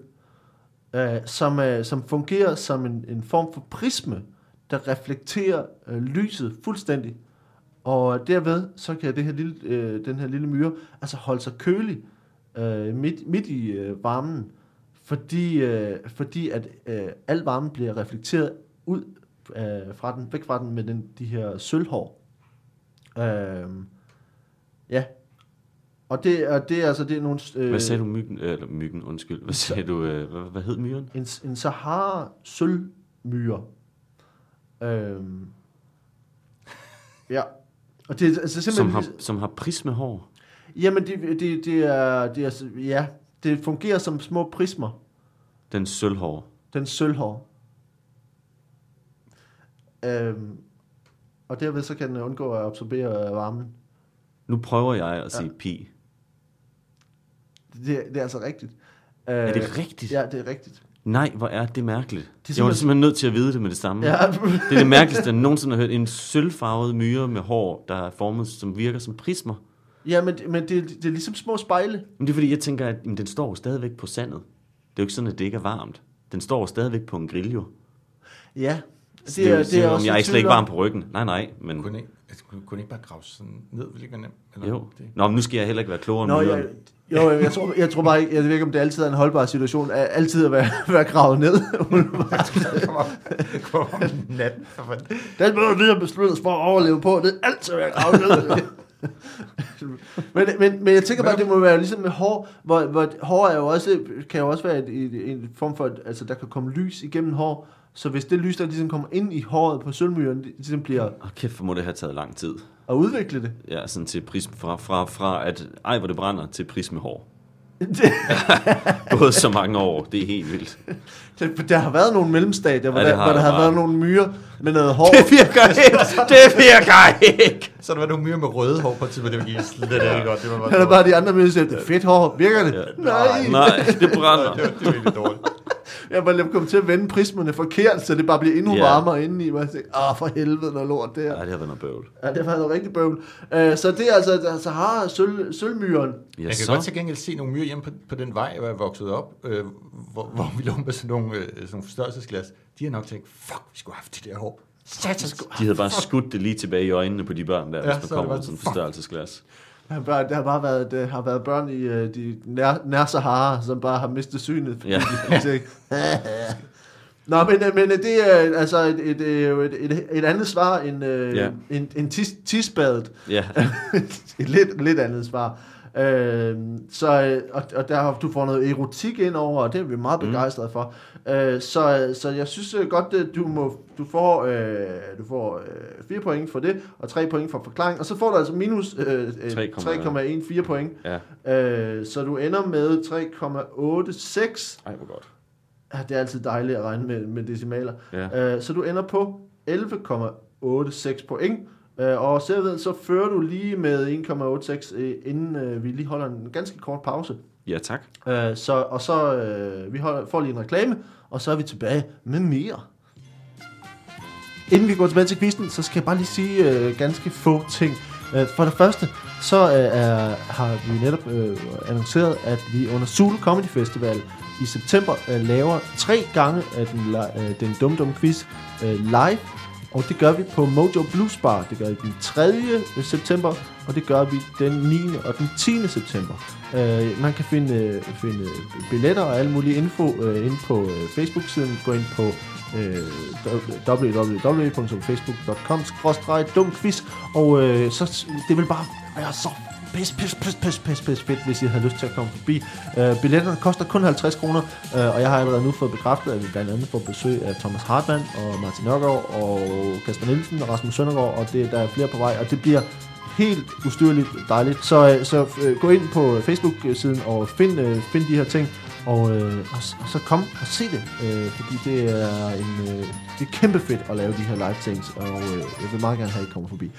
øh, som, øh, som fungerer som en, en form for prisme, der reflekterer øh, lyset fuldstændig. Og derved, så kan det her lille, øh, den her lille myre altså holde sig kølig øh, midt, midt i øh, varmen, fordi, øh, fordi at øh, al varmen bliver reflekteret ud øh, fra den, væk fra den med den, de her sølvhår. Øh, ja. Og det, og det er altså det er nogle... Øh, Hvad sagde du myggen? Eller myggen, undskyld. Hvad sagde du? Øh, hvad, hvad hed myren? En, en Sahara sølvmyre. Øhm. Ja. Og det altså Som simpelthen... har, som har prismehår. Jamen, det, det, det, er, det er... Ja, det fungerer som små prismer. Den sølvhår. Den sølvhår. Øhm. Og derved så kan den undgå at absorbere varmen. Nu prøver jeg at sige pi. Det, det er altså rigtigt. Øh, Er det rigtigt? Ja, det er rigtigt. Nej, hvor er det mærkeligt. Det er Det jeg var simpelthen- simpelthen nødt til at vide det med det samme. Ja, Det er det mærkeligste, jeg nogensinde har hørt. En sølvfarvet myre med hår, der er formet, som virker som prismer. ja men, men det, det er ligesom små spejle. Men det er fordi, jeg tænker, at jamen, den står jo stadigvæk på sandet. Det er jo ikke sådan, at det ikke er varmt. Den står jo stadigvæk på en grill, jo. Ja. Det, det er, det er, om jeg er slet ikke varm på ryggen. Nej, nej, men Kunne ikke, altså, kunne, kunne ikke bare grave sådan ned? Ville ikke være nemt? Eller jo. Det? Nå, men nu skal jeg heller ikke være klogere Nå, end jeg, jo, jeg tror, jeg tror bare ikke, jeg ved ikke, om det altid er en holdbar situation, at altid at være, være gravet ned. Kommer kommer om natten. for fanden. Den måde, vi har besluttet os for at overleve på, det er altid at være gravet ned. men, men, men jeg tænker bare, det må være ligesom med hår, hvor, hvor hår er jo også, kan jo også være et, et, en form for, altså der kan komme lys igennem hår, så hvis det lys, der ligesom kommer ind i håret på sølvmyren, det ligesom bliver Åh, kæft, hvor må det have taget lang tid. at udvikle det. Ja, sådan til prisme, fra, fra, fra at, ej, hvor det brænder, til prismehår. Både så mange år, det er helt vildt. det der har været nogle mellemstadier, hvor, Ja, ja, det der, har hvor der har bare. været nogle myrer med noget hår. Det virker ikke! Det virker ikke! Så der var nogle myrer med røde hår på et tidspunkt, det var ikke slet ikke godt. Det var Han er bare de andre med, der siger, fedt hår, virker det? Ja. Nej. Nej, det brænder. det, var, det var virkelig dårligt. Jeg var kommet til at vende prismerne forkert, så det bare bliver endnu Ja. varmere indeni. Og jeg tænkte, åh, for helvede, noget lort det her. Ja, det har været noget bøvl. Ja, det har været noget rigtig bøvl. Uh, så det er altså Sahara sølv, sølvmyren. Ja, Jeg kan så. godt til gengæld se nogle myrer hjemme på, på den vej, hvor jeg voksede op, øh, hvor, hvor vi lå med sådan nogle, øh, sådan nogle forstørrelsesglas. De har nok tænkt, fuck, vi skulle have haft de der hår. Satans. De havde bare skudt det lige tilbage i øjnene på de børn der, Ja, så hvis man det kommer med sådan en fuck. forstørrelsesglas. Bare, der har bare været, der har været børn i øh, de nær, nær Sahara, som bare har mistet synet. fordi Ja. de tænker, Nå, men, øh, men øh, det er altså et, et, et, et, et andet svar end, Ja. en, en tis, tisbadet. Ja, et lidt, lidt andet svar. Øh, så, øh, og, og der har, du får noget erotik ind over, og det er vi meget begejstrede for. Øh, så, så jeg synes øh, godt, at du, må, du får, øh, du får øh, 4 point for det, og 3 point for forklaring, og så får du altså minus øh, øh, 3,14 point. ja. Øh, så du ender med 3,86. Ej, hvor godt. Ja, det er altid dejligt at regne med, med decimaler. Ja. Øh, så du ender på 11,86 point. Øh, og selvom så fører du lige med 1,86, øh, inden øh, vi lige holder en ganske kort pause. Ja, tak. Øh, så, og så øh, vi holder, får lige en reklame, og så er vi tilbage med mere. Inden vi går tilbage til quizzen, så skal jeg bare lige sige øh, ganske få ting. Øh, for det første, så øh, er, har vi netop øh, annonceret, at vi under Zulu Comedy Festival i september øh, laver tre gange af den, øh, den Dum Dum Quiz øh, live. Og det gør vi på Mojo Blues Bar. Det gør vi den 3. september, og det gør vi den 9. og den 10. september. Øh, man kan finde, øh, finde billetter og alle mulige info øh, inde på øh, Facebook-siden. Gå ind på øh, www.facebook.com-dumquiz og øh, så det vil bare være så pis, pis, pis, pis, pis, pis fedt, hvis I har lyst til at komme forbi. Øh, billetterne koster kun 50 kroner, øh, og jeg har allerede nu fået bekræftet, at vi blandt andet får besøg af Thomas Hartmann og Martin Nørgaard og Kasper Nielsen og Rasmus Søndergaard, og det, der er flere på vej, og det bliver helt ustyrligt dejligt. Så, øh, så øh, gå ind på Facebook-siden og find, øh, find de her ting, og, øh, og, og så kom og se det, øh, fordi det er, en, øh, det er kæmpe fedt at lave de her live things, og øh, jeg vil meget gerne have, at I kommer forbi.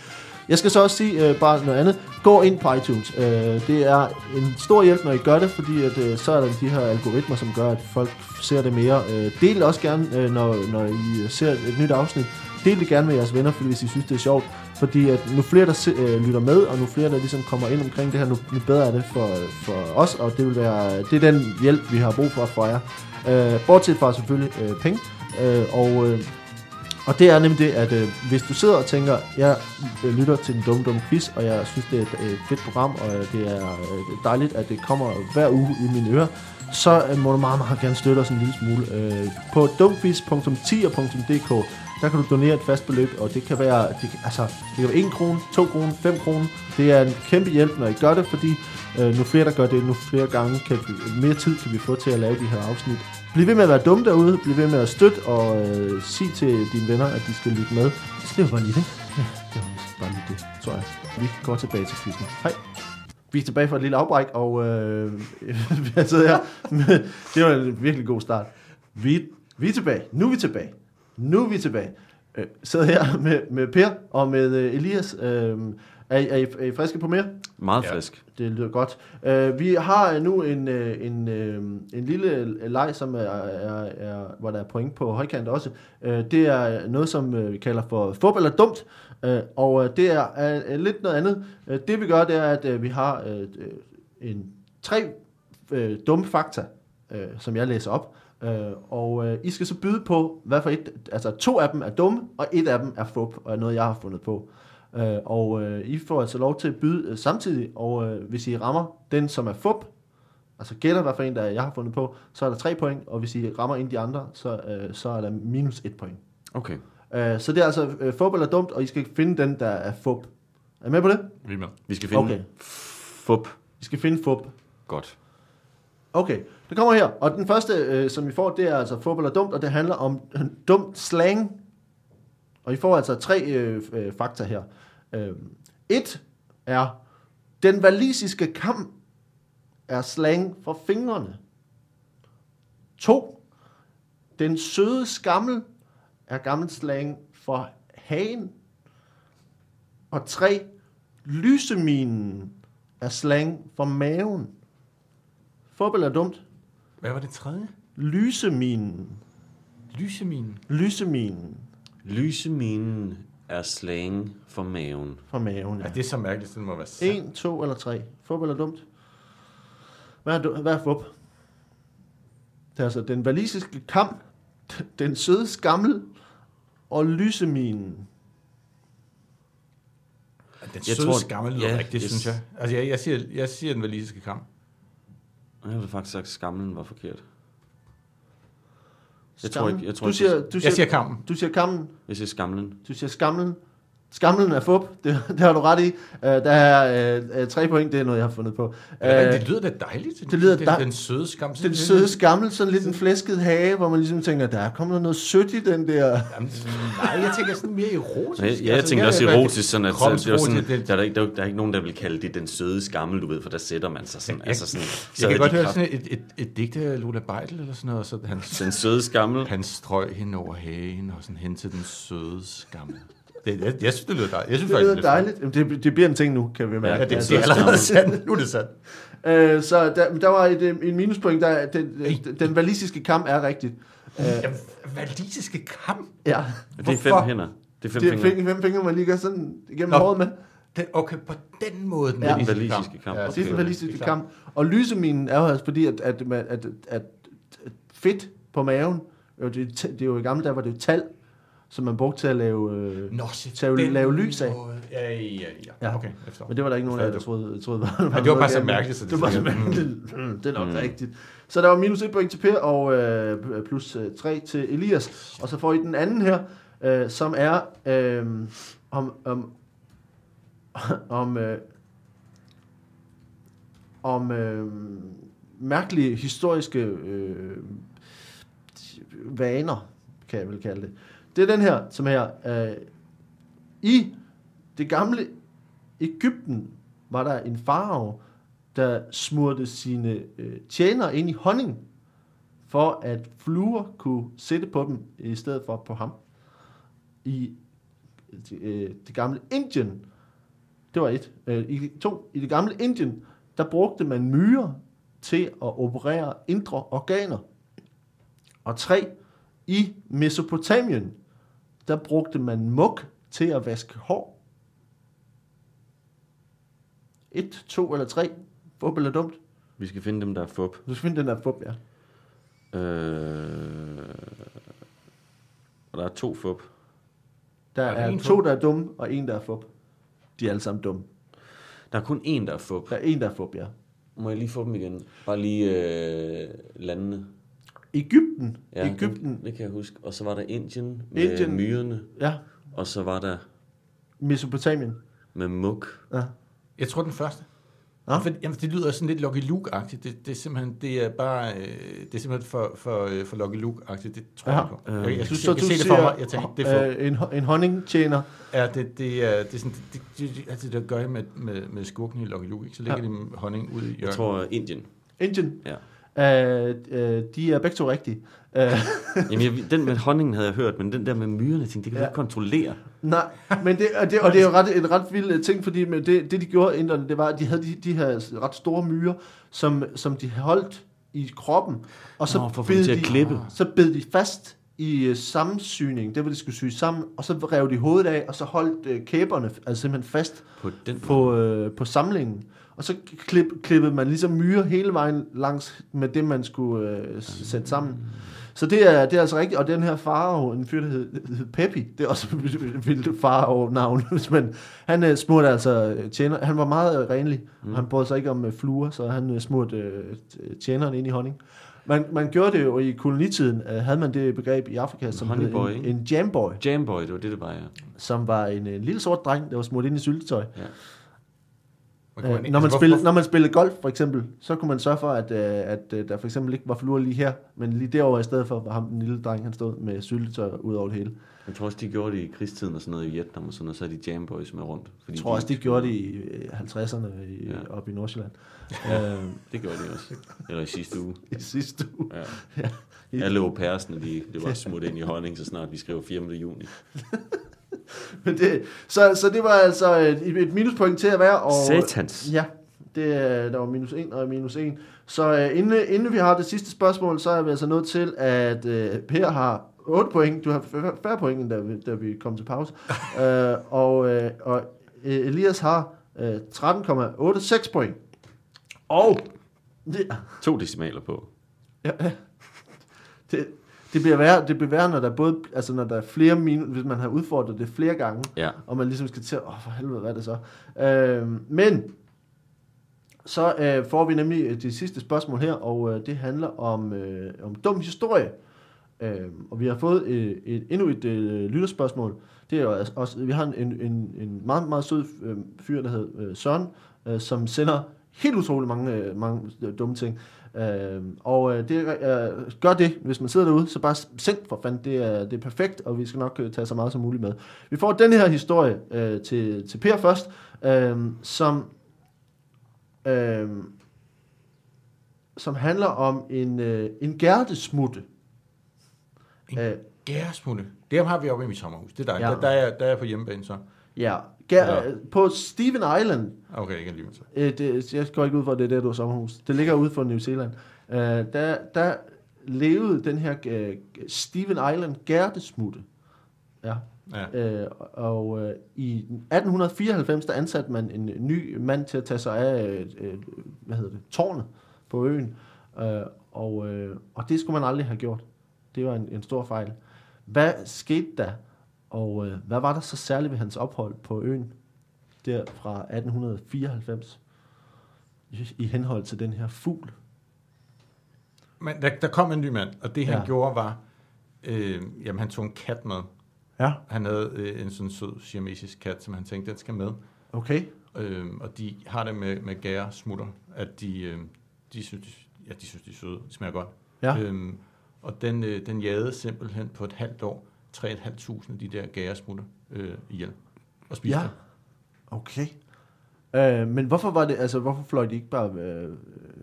Jeg skal så også sige øh, bare noget andet. Gå ind på iTunes. Øh, det er en stor hjælp, når I gør det, fordi at, øh, så er der de her algoritmer, som gør, at folk ser det mere. Øh, del også gerne, øh, når, når I ser et nyt afsnit. Del det gerne med jeres venner, fordi hvis I synes, det er sjovt. Fordi at nu flere, der se, øh, lytter med, og nu flere, der ligesom kommer ind omkring det her, nu, nu bedre er det for, for os, og det vil være det er den hjælp, vi har brug for fra jer. Øh, bortset fra selvfølgelig øh, penge. Øh, og, øh, og det er nemlig det, at øh, hvis du sidder og tænker, jeg øh, lytter til en dum dum quiz, og jeg synes, det er et øh, fedt program, og øh, det er øh, dejligt, at det kommer hver uge i mine ører, så øh, må du meget, meget gerne støtte os en lille smule. Øh, på dumquiz.10.dk der kan du donere et fast beløb, og det kan være, det, kan- altså, det kan være 1 krone, 2 kroner, 5 kroner. Det er en kæmpe hjælp, når I gør det, fordi øh, nu flere, der gør det, nu flere gange, kan vi, mere tid kan vi få til at lave de her afsnit. Bliv ved med at være dumme derude, bliv ved med at støtte, og øh, sig til dine venner, at de skal lytte med. Så det var bare lige det. Ja, det var bare lige det, tror jeg. Vi går tilbage til quizzen. Hej. Vi er tilbage for et lille afbræk, og øh, vi har siddet her. det var en virkelig god start. Vi, vi er tilbage. Nu er vi tilbage. Nu er vi tilbage. Øh, sidder her med, med Per og med øh, Elias. Øh, er, I- er, I, er I friske på mere? Meget Ja. frisk. Det lyder godt. Uh, vi har nu en, uh, en, uh, en lille leg, som er, er, er, hvor der er point på højkant også. Uh, det er noget, som vi kalder for fup eller dumt, uh, og det er uh, lidt noget andet. Uh, det vi gør, det er, at uh, vi har uh, en tre uh, dumme fakta, uh, som jeg læser op. Uh, og uh, I skal så byde på, hvad for et, altså to af dem er dumme, og et af dem er fup, og er noget, jeg har fundet på. Øh, og øh, I får altså lov til at byde øh, samtidig, og øh, hvis I rammer den, som er fup, altså gætter hvad for en, der jeg har fundet på, så er der tre point, og hvis I rammer en af de andre, så, øh, så er der minus et point. Okay. Øh, så det er altså øh, fup eller dumt, og I skal finde den, der er fup. Er I med på det? Vi er med. Vi skal finde Okay. fup. I skal finde fup. Godt. Okay, det kommer her. Og den første, øh, som I får, det er altså fodbold er dumt, og det handler om øh, dumt slang. Og I får altså tre øh, øh, fakta her. Øh, et er, den valisiske kamp er slang for fingrene. To, den søde skammel er gammel slang for hagen. Og tre, lyseminen er slang for maven. Fodbold er dumt? Hvad var det tredje? Lyseminen. Lyseminen. Lyseminen Lyseminen er slang for maven. fra maven. Ja, Ja. det er så mærkeligt, det må være sandt. En, to eller tre. Fup eller dumt? Hvad er, du- hvad er fup? Det er altså den valisiske kam, den søde skammel og lyseminen. Den Jeg søde tror- skammel lyder ja, rigtigt, yes. synes jeg. Altså, jeg, jeg, siger, jeg siger den valisiske kamp. Jeg ville faktisk sagt, at skamlen var forkert. Jeg tror ikke- jeg tror du siger, det- du Jeg siger, siger kampen. du siger kammen, Jeg siger skamlen. du siger skamlen. Skamlen er fup, det, det har du ret i. Uh, der er uh, tre point, det er noget, jeg har fundet på. Uh, Ja, det lyder da dejligt. det lyder den, den søde skam. den søde skammel, sådan lidt en flæsket hage, hvor man ligesom tænker, der kommer noget sødt i den der. Jamen, nej, jeg tænker sådan mere erotisk. Ja, Altså, jeg, jeg tænker også erotisk, sådan at det er sådan, det- der, er ikke, der, er, der er ikke nogen, der vil kalde det den søde skammel, du ved, for der sætter man sig sådan. Jeg- altså sådan Jeg kan er godt høre sådan et, et, et digt af Lola Beidel eller sådan noget, og så han, Den søde skammel. han strøg hende over hagen og sådan hen til den søde skammel. Det, jeg, jeg synes, det lyder dejligt. Jeg synes Det lyder dejligt. Jamen, det, det bliver en ting nu, kan vi mærke. Ja, det, Altså, det er allerede sandt. Nu er det sandt. Øh, så der, der var et, øh, en minuspoint, der den, den, den valisiske kamp er rigtigt. Øh, Jamen, valisiske kamp? ja. Det er fem Hvorfor? hænder. Det er fem Det er fingre. fem, fem fingre, man lige gør sådan igennem Nå. håret med. Den, okay, på den måde, den Ja. valisiske Valisiske kamp. Ja, Det er den Okay. valisiske kamp. Og lyseminen er jo altså fordi, at, at, at, at, at, at fedt på maven, det, er det er jo i gamle dage, var det jo tal, som man brugte til at lave... Øh, Nå, Til at lave lys af. Ja, ja, ja. Ja. ja. Okay, efter. men det var der ikke nogen af jer, der troede, troede var, det var bare så mærkeligt, så det det var så mærkeligt. Mm, det er nok Mm. rigtigt. Så der var minus et point til Per, og øh, plus øh, tre til Elias. Og så får I den anden her, øh, som er øh, om, om, om, øh, om øh, mærkelige historiske øh, vaner, kan jeg vel kalde det. Det er den her, som her. Øh, I det gamle Ægypten var der en farve, der smurte sine øh, tjenere ind i honning, for at fluer kunne sætte på dem, i stedet for på ham. I øh, det gamle Indien, det var et. Øh, I to, i det gamle Indien, der brugte man myrer til at operere indre organer. Og tre, i Mesopotamien, der brugte man muk til at vaske hår. Et, to eller tre. Fup eller dumt. Vi skal finde dem, der er fup. Du skal finde den der fup, ja. Øh, og der er to fup. Der Er der er, en to, fup? der er dumme, og en, der er fup. De er alle sammen dumme. Der er kun én, der er fup. Der er en, der er fup, ja. Må jeg lige få dem igen? Bare lige øh, landene. Ægypten. Ja, Ægypten. Det, det kan jeg huske. Og så var der Indien med Indien. myrerne. Ja. Og så var der Mesopotamien. med muk. Ja. Jeg tror, den første. Ja. For, jamen, det lyder sådan lidt Lucky Luke-agtigt. Det, det, er simpelthen, det er bare, øh, det er simpelthen for, for, øh, for Lucky Luke-agtigt. Det tror Ja. jeg på. Øh, Jeg, jeg, Du, synes, så jeg kan du se det siger, for mig. Jeg tænker, det er for. øh, en, ho- en honningtjener. Ja, det, det, er, det er sådan, det, det, det, det, det, det gør jeg med, med, med skurken i Lucky Luke. Ikke? Så lægger ja. de honning ud i hjørnet. Jeg tror Indien. Indien. Ja. Øh, øh, de er begge to rigtige. Øh, Jamen, jeg, den med honningen havde jeg hørt, men den der med myrerne, tænkte, det kan Ja. ikke kontrollere. nej, men det, og, det, og det er jo ret, en ret vild øh, ting, fordi med det, det de gjorde inderne, det var, at de havde de, de her ret store myrer, som, som de holdt i kroppen, og så Nå, for bed de, klippe. så bed de fast i øh, sammensyning, det var de skulle syge sammen, og så rev de hovedet af, og så holdt øh, kæberne altså simpelthen fast På den på, øh, på samlingen. Og så klip, klippede man ligesom myre hele vejen langs med det, man skulle øh, sætte sammen. Så det er, det er altså rigtigt. Og den her farao, en fyr, der hed, hed Peppi, det er også et vildt farao-navn. Men han øh, smurte altså øh, tjener. Han var meget øh, renlig. Mm. Og han brød sig ikke om øh, fluer, så han øh, smurte øh, tjeneren ind i honning. Man, man gjorde det jo i kolonitiden, øh, havde man det begreb i Afrika, som hed honeyboy, en, en jamboy, Jamboy, det var det, det var, ja. som var en, en lille sort dreng, der var smurt ind i syltetøj. ja. Man Øh, når, man altså, spillede, når man spillede golf for eksempel, så kunne man sørge for, at, øh, at øh, der for eksempel ikke var fluer lige her, men lige derovre i stedet for var ham den lille dreng, han stod med syltetøj ud over det hele. Jeg tror også, de gjorde det i krigstiden og sådan noget i Vietnam og sådan noget, så er de Jamboys med rundt. Fordi Jeg tror også, de gjorde det i øh, 50'erne i, ja. Ja. oppe i Nordsjælland. øh, Det gjorde de også. Eller i sidste uge. I sidste uge. Ja. Ja. Alle au pairsene, de, det var smut ind i honning, så snart vi skrev 4. juni. Men det, så, så det var altså et, et minuspoint til at være. Og, Satans. Ja, det, er- der var minus 1 og minus 1. Så øh, inden, inden vi har det sidste spørgsmål, så er vi altså nået til, at øh, Per har 8 point. Du har færre point, end da vi, da vi kom til pause. øh, og, øh, og øh, Elias har øh, 13,86 point. Og det, To decimaler på. Ja. det, det bliver værre, det bliver værre, når der er både, altså når der er flere minus, hvis man har udfordret det flere gange, Ja. og man ligesom skal til, åh for helvede, hvad er det så? Øh, men, så øh, får vi nemlig øh, det sidste spørgsmål her, og øh, det handler om, øh, om dum historie. Øh, og vi har fået øh, et, endnu et øh, lytterspørgsmål. Det er altså også, vi har en, en, en meget, meget sød øh, fyr, der hedder øh, Søren, øh, som sender helt utrolig mange, øh, mange øh, dumme ting. Øh, og øh, det, øh, gør det, hvis man sidder derude, så bare send for fanden, det er, det er perfekt, og vi skal nok øh, tage så meget som muligt med. Vi får den her historie øh, til, til Per først, øh, som, øh, som handler om en, øh, en gærdesmutte. En Øh, Gæresmutte. Det har vi oppe i mit sommerhus. Det er dejligt. Ja. Der, der, er, der er jeg på hjemmebane så. ja, Ja. på Steven Island, Okay, ikke alligevel så. Øh, det, jeg går ikke ud for, at det er der, du har sommerhus. Det ligger ude for New Zealand. Øh, der, der levede den her øh, Steven Island gærdesmutte. Ja. Ja. Øh, og øh, i 1894, der ansatte man en ny mand til at tage sig af, øh, øh, hvad hedder det, tårnet på øen. Øh, og, øh, og det skulle man aldrig have gjort. Det var en, en stor fejl. Hvad skete der? Og øh, hvad var der så særligt ved hans ophold på øen? Der fra 1894. I, i henhold til den her fugl. Men der, der kom en ny mand, og det han Ja. gjorde var, øh, jamen han tog en kat med. Ja. Han havde øh, en sådan sød siamesisk kat, som han tænkte, den skal med. Okay. Øh, og de har det med, med gære smutter, at de, øh, de, synes, ja, de synes, de er søde. De smager godt. Ja. Øhm, og den, øh, den jagede simpelthen på et halvt år 3.500 af de der gæresmutter øh, ihjel. Og spiste Ja. dem. Okay. Øh, men hvorfor var det, altså hvorfor fløj de ikke bare, øh,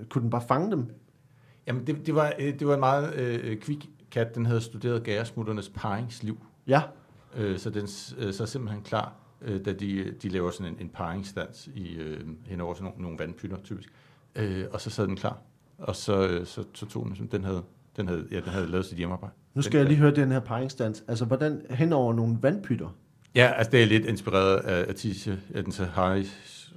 kunne den bare fange dem? Jamen, det, det, var, øh, det var en meget øh, kvik kat. Den havde studeret gæresmutternes paringsliv. Ja. Øh, så den øh, så er simpelthen klar, øh, da de, de laver sådan en, en paringsdans i, øh, hen over sådan nogle, nogle vandpytter, typisk. Øh, og så sad den klar. Og så, øh, så, så tog den, den havde, den havde, ja, den havde lavet sit hjemmearbejde. Nu skal den, jeg lige høre den her paringsdans. Altså, hvordan hen over nogle vandpytter? Ja, altså det er lidt inspireret af, af tisse, af den Sahara,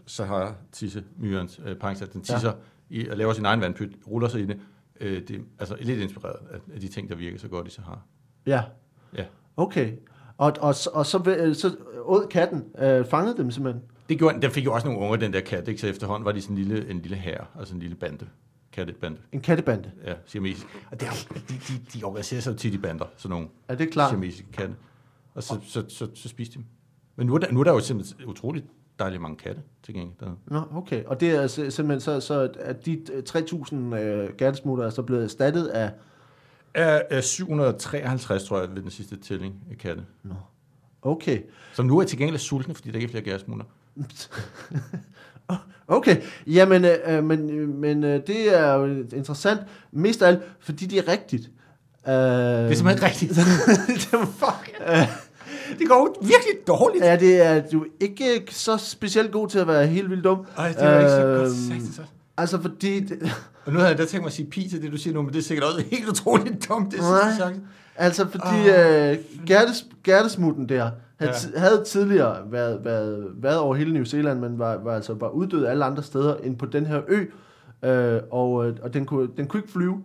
Sahara tisse myrens øh, paringsdans. Den tisser ja. i, og laver sin egen vandpyt, ruller sig i det. Øh, det altså lidt inspireret af, af de ting, der virker så godt i Sahara. Ja. Ja. Okay. Og, og, så- og så, øh, så åd katten, øh, fangede dem simpelthen. Det gjorde, den fik jo også nogle unger, den der kat, ikke? så efterhånden var de sådan en lille, en lille hær, altså en lille bande. Kattebande, En kattebande. ja, siamesisk. Og det er, jo- de, de, de organiserer sig jo tit i bander, sådan nogle Er det klart? siamesiske katte. Og så, så, så, så spiste de dem. Men nu er, der, nu er der jo simpelthen utroligt dejligt mange katte tilgængelig dernede. Nå, okay. Og det er sim- simpelthen så, så at de øh, 3.000 øh, gattesmutter er så blevet erstattet af... Er, er 753, tror jeg, ved den sidste tælling af katte. Okay. Som nu er tilgængeligt sultne, fordi der ikke er flere gærsmutter. Okay, jamen, øh, øh, men, øh, men øh, det er jo interessant, mest af alt, fordi det er rigtigt. Øh, Det er simpelthen rigtigt. det var fuck. det går virkelig dårligt. Ja, det er du er ikke så specielt god til at være helt vildt dum. Ej, det er ikke så godt Øhm, sagt, så. Altså, fordi... Det, Og nu havde jeg da tænkt mig at sige pi til det, du siger nu, men det er sikkert også helt utroligt dumt. Det er sidste altså, fordi øh, Gertes, Gertesmutten der havde, Ja. havde tidligere været, været, været over hele New Zealand, men var, var altså bare uddød alle andre steder end på den her ø. Øh, og øh, og den, kunne, den kunne ikke flyve.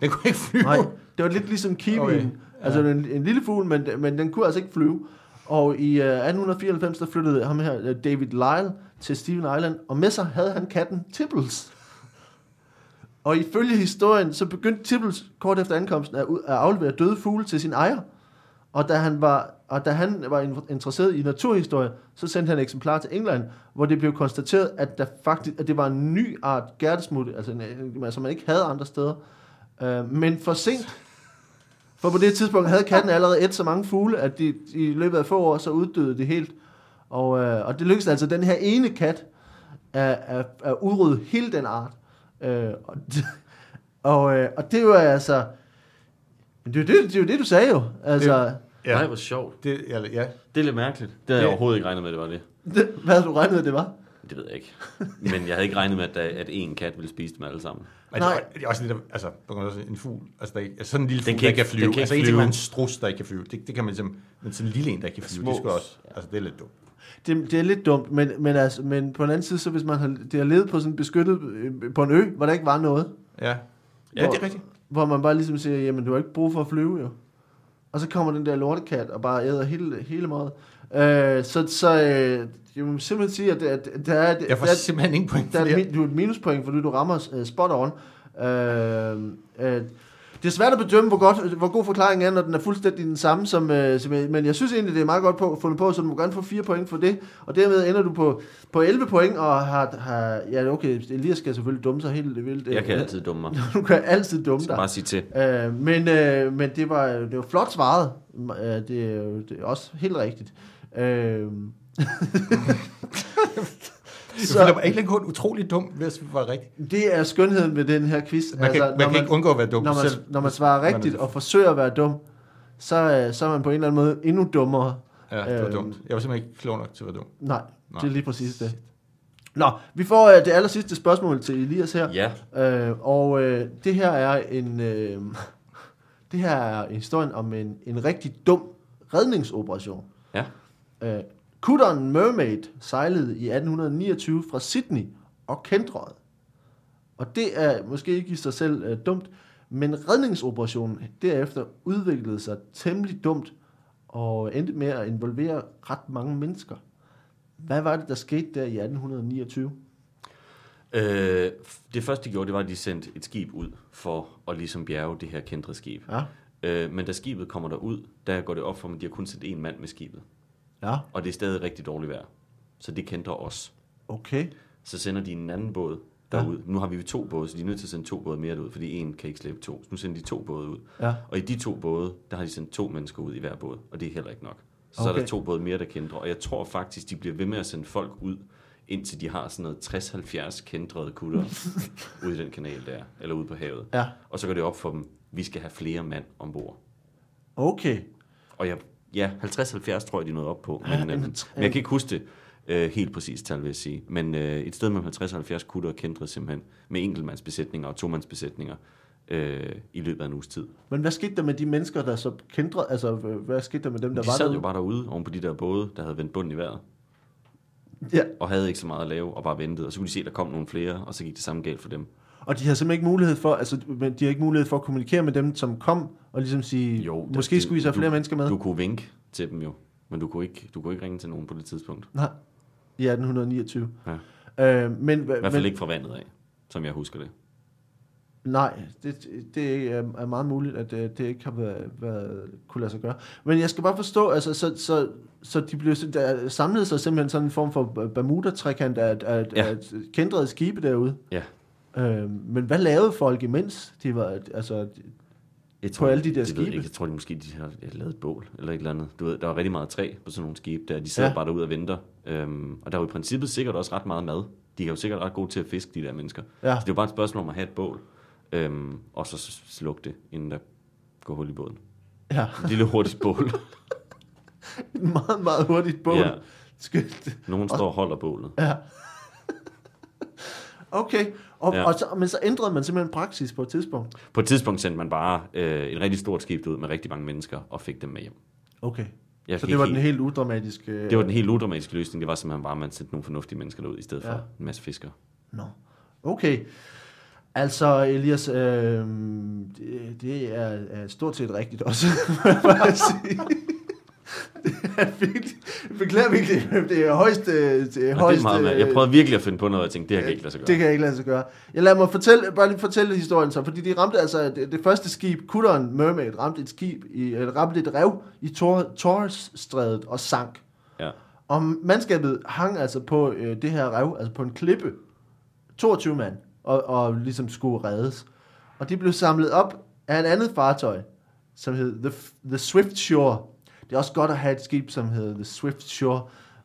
Den kunne ikke flyve. Nej, det var lidt ligesom kiwien. Okay, ja. Altså en, en lille fugl, men, men den kunne altså ikke flyve. Og i uh, 1894, der flyttede ham her, øh, David Lyle, til Steven Island, og med sig havde han katten Tibbles. Og ifølge historien, så begyndte Tibbles kort efter ankomsten at, at aflevere døde fugle til sin ejer. Og da han var, og da han var interesseret i naturhistorie, så sendte han et eksemplar til England, hvor det blev konstateret, at, der faktisk, at det var en ny art gærdesmutte, altså en, øh, altså man ikke havde andre steder. Uh, men for sent. For på det tidspunkt havde katten allerede et så mange fugle, at de, i løbet af få år, så uddøde det helt. Og, øh, og det lykkedes altså den her ene kat at, at, at udrydde hele den art. Øh, og, det, og, øh, og det var altså... Men det er jo det, det, er jo det du sagde jo. Altså, Ja. Nej, hvor sjovt. Det, ja, ja. Det er lidt mærkeligt. Det havde jeg Det- overhovedet ikke regnet med, det var det. det, hvad havde du regnet med, det var? Det ved jeg ikke. Men jeg havde ikke regnet med, at, at én kat ville spise dem alle sammen. Men Nej. det, er, også lidt, altså, en fugl, altså, der, altså sådan en lille Den fugl, kan der ikke- kan flyve. den kan altså ikke en ting flyve. er en strus, der ikke kan flyve. Det, det kan man ligesom, men sådan en lille en, der ikke kan flyve, Små- det skal også, altså det er lidt dumt. Det, det er lidt dumt, men, men, altså, men på den anden side, så hvis man har, det har levet på sådan en beskyttet, øh, på en ø, hvor der ikke var noget, Ja, ja Hvor- det er rigtigt. hvor man bare ligesom siger, jamen du har ikke brug for at flyve jo. Og så kommer den der lortekat og bare æder hele, hele meget. Øh, så så øh, jeg må simpelthen sige, at, at der er... Jeg får der, simpelthen ingen point der er det mi- du er et minuspoint, fordi du rammer uh, spot on. Øh, øh, det er svært at bedømme, hvor, godt, hvor god forklaringen er, når den er fuldstændig den samme, som, øh, som jeg- men jeg synes egentlig, det er meget godt på, fundet på, så du må gerne få fire point for det, og dermed ender du på, på 11 point, og har, har ja okay, Elias skal selvfølgelig dumme sig helt vildt. Jeg kan Øh, altid dumme mig. Du kan altid dumme dig. bare sige til. Øh, men øh, men det, var, det var flot svaret. Øh, det, er jo- det er også helt rigtigt. Øh, Så, jeg føler mig ikke kun utrolig dum, hvis det var rigtigt. det er skønheden ved den her quiz. Man kan, man når kan ikke undgå at være dum når man, selv. når man svarer man er rigtigt det. og forsøger at være dum, så, øh, så er man på en eller anden måde endnu dummere. Ja, det var Øhm, dumt. Jeg var simpelthen ikke klog nok til at være dum. Nej, Nej. det er lige præcis det. Nå, vi får øh, det aller sidste spørgsmål til Elias her. Ja, Øh, og øh, det her er en øh, det her er historien om en, en rigtig dum redningsoperation. ja. Øh, kutteren Mermaid sejlede i 1829 fra Sydney og kæntrede. Og det er måske ikke i sig selv øh, dumt, men redningsoperationen derefter udviklede sig temmelig dumt og endte med at involvere ret mange mennesker. Hvad var det, der skete der i 1829? Øh, det første, de gjorde, det var, at de sendte et skib ud for at ligesom bjerge det her kendte skib. Ja, Øh, men da skibet kommer derud, der går det op for dem, at de har kun sendt en mand med skibet. Ja, Og det er stadig rigtig dårligt vejr. Så det kendte os. okay. Så sender de en anden båd derud. Ja. Nu har vi jo to både, så de er nødt til at sende to både mere derud, fordi en kan ikke slæbe to. Så nu sender de to både ud. Ja, Og i de to både, der har de sendt to mennesker ud i hver båd, og det er heller ikke nok. Så okay. er der to både mere, der kendrer. Og jeg tror faktisk, de bliver ved med at sende folk ud, indtil de har sådan noget 60-70 kendrede kutter ude i den kanal der, eller ude på havet. ja, Og så går det op for dem, vi skal have flere mand ombord. okay. Og jeg, ja, 50-70 tror jeg, de nåede op på. Ja, Men, øh, en- men jeg kan ikke huske det øh, helt præcist tal, vil jeg sige. Men øh, et sted mellem 50 og 70 kutter kendrede simpelthen med enkeltmandsbesætninger og tomandsbesætninger øh, i løbet af en uges tid. Men hvad skete der med de mennesker, der så kendrede? Altså, hvad skete der med dem, der De var sad derude? jo bare derude oven på de der både, der havde vendt bunden i vejret. Ja, og havde ikke så meget at lave, og bare ventede. Og så kunne de se, at der kom nogle flere, og så gik det samme galt for dem. Og de har simpelthen ikke mulighed for, altså, de har ikke mulighed for at kommunikere med dem, som kom, og ligesom sige, Jo, måske det- skulle I så have du- flere mennesker med. Du kunne vinke til dem jo, men du kunne ikke, du kunne ikke ringe til nogen på det tidspunkt. Nej, i 1829. Ja. Øh, men, I hvert fald men, ikke fra vandet af, som jeg husker det. Nej, det, det er meget muligt, at øh, det ikke har været, været, kunne lade sig gøre. Men jeg skal bare forstå, altså, så, så, så de blev, der samlede sig simpelthen sådan en form for Bermuda-trekant af, af, ja. af kendrede skibe derude. Ja. Øh, men hvad lavede folk imens? De var, altså, Jeg På alle de der det ved skibe? Jeg, tror, de måske de har lavet et bål, eller et eller andet. Du ved, der var rigtig meget træ på sådan nogle skibe, der de sidder Ja. bare derude og venter. Øhm, og der er jo i princippet sikkert også ret meget mad. De er jo sikkert ret gode til at fiske, de der mennesker. ja, Så det er jo bare et spørgsmål om at have et bål, øhm, og så slukke det, inden der går hul i båden. ja. Et lille hurtigt bål. Et meget, meget hurtigt bål. Ja. Skønt. Nogen står og holder bålet. Ja. Okay, og, ja. Og så, men så ændrede man simpelthen praksis på et tidspunkt. På et tidspunkt sendte man bare øh, et rigtig stort skib ud med rigtig mange mennesker og fik dem med hjem. Okay, Jeg så det var helt, den helt udramatiske... det var den helt udramatiske løsning. Det var simpelthen bare, at man sendte nogle fornuftige mennesker derud, i stedet for Ja. en masse fiskere. Nå, okay. Altså, Elias, øh, det, det er, er stort set rigtigt også, må jeg sige. Det er virkelig, jeg beklager virkelig, det er højst... øh, Det er Og det er højst meget, jeg prøvede virkelig at finde på noget, og jeg tænkte, det her kan ikke lade sig gøre. det kan jeg ikke lade sig gøre. Jeg lader mig fortælle, bare lige fortælle historien så, fordi de ramte altså, det, det første skib, kutteren Mermaid, ramte et skib, i, ramte et rev i Tor- Torresstrædet og sank. Ja. Og mandskabet hang altså på øh, det her rev, altså på en klippe, 22 mand, og, og ligesom skulle reddes. Og de blev samlet op af et andet fartøj, som hed The, The Swift Shore. Det er også godt at have et skib, som hedder The Swift Shore.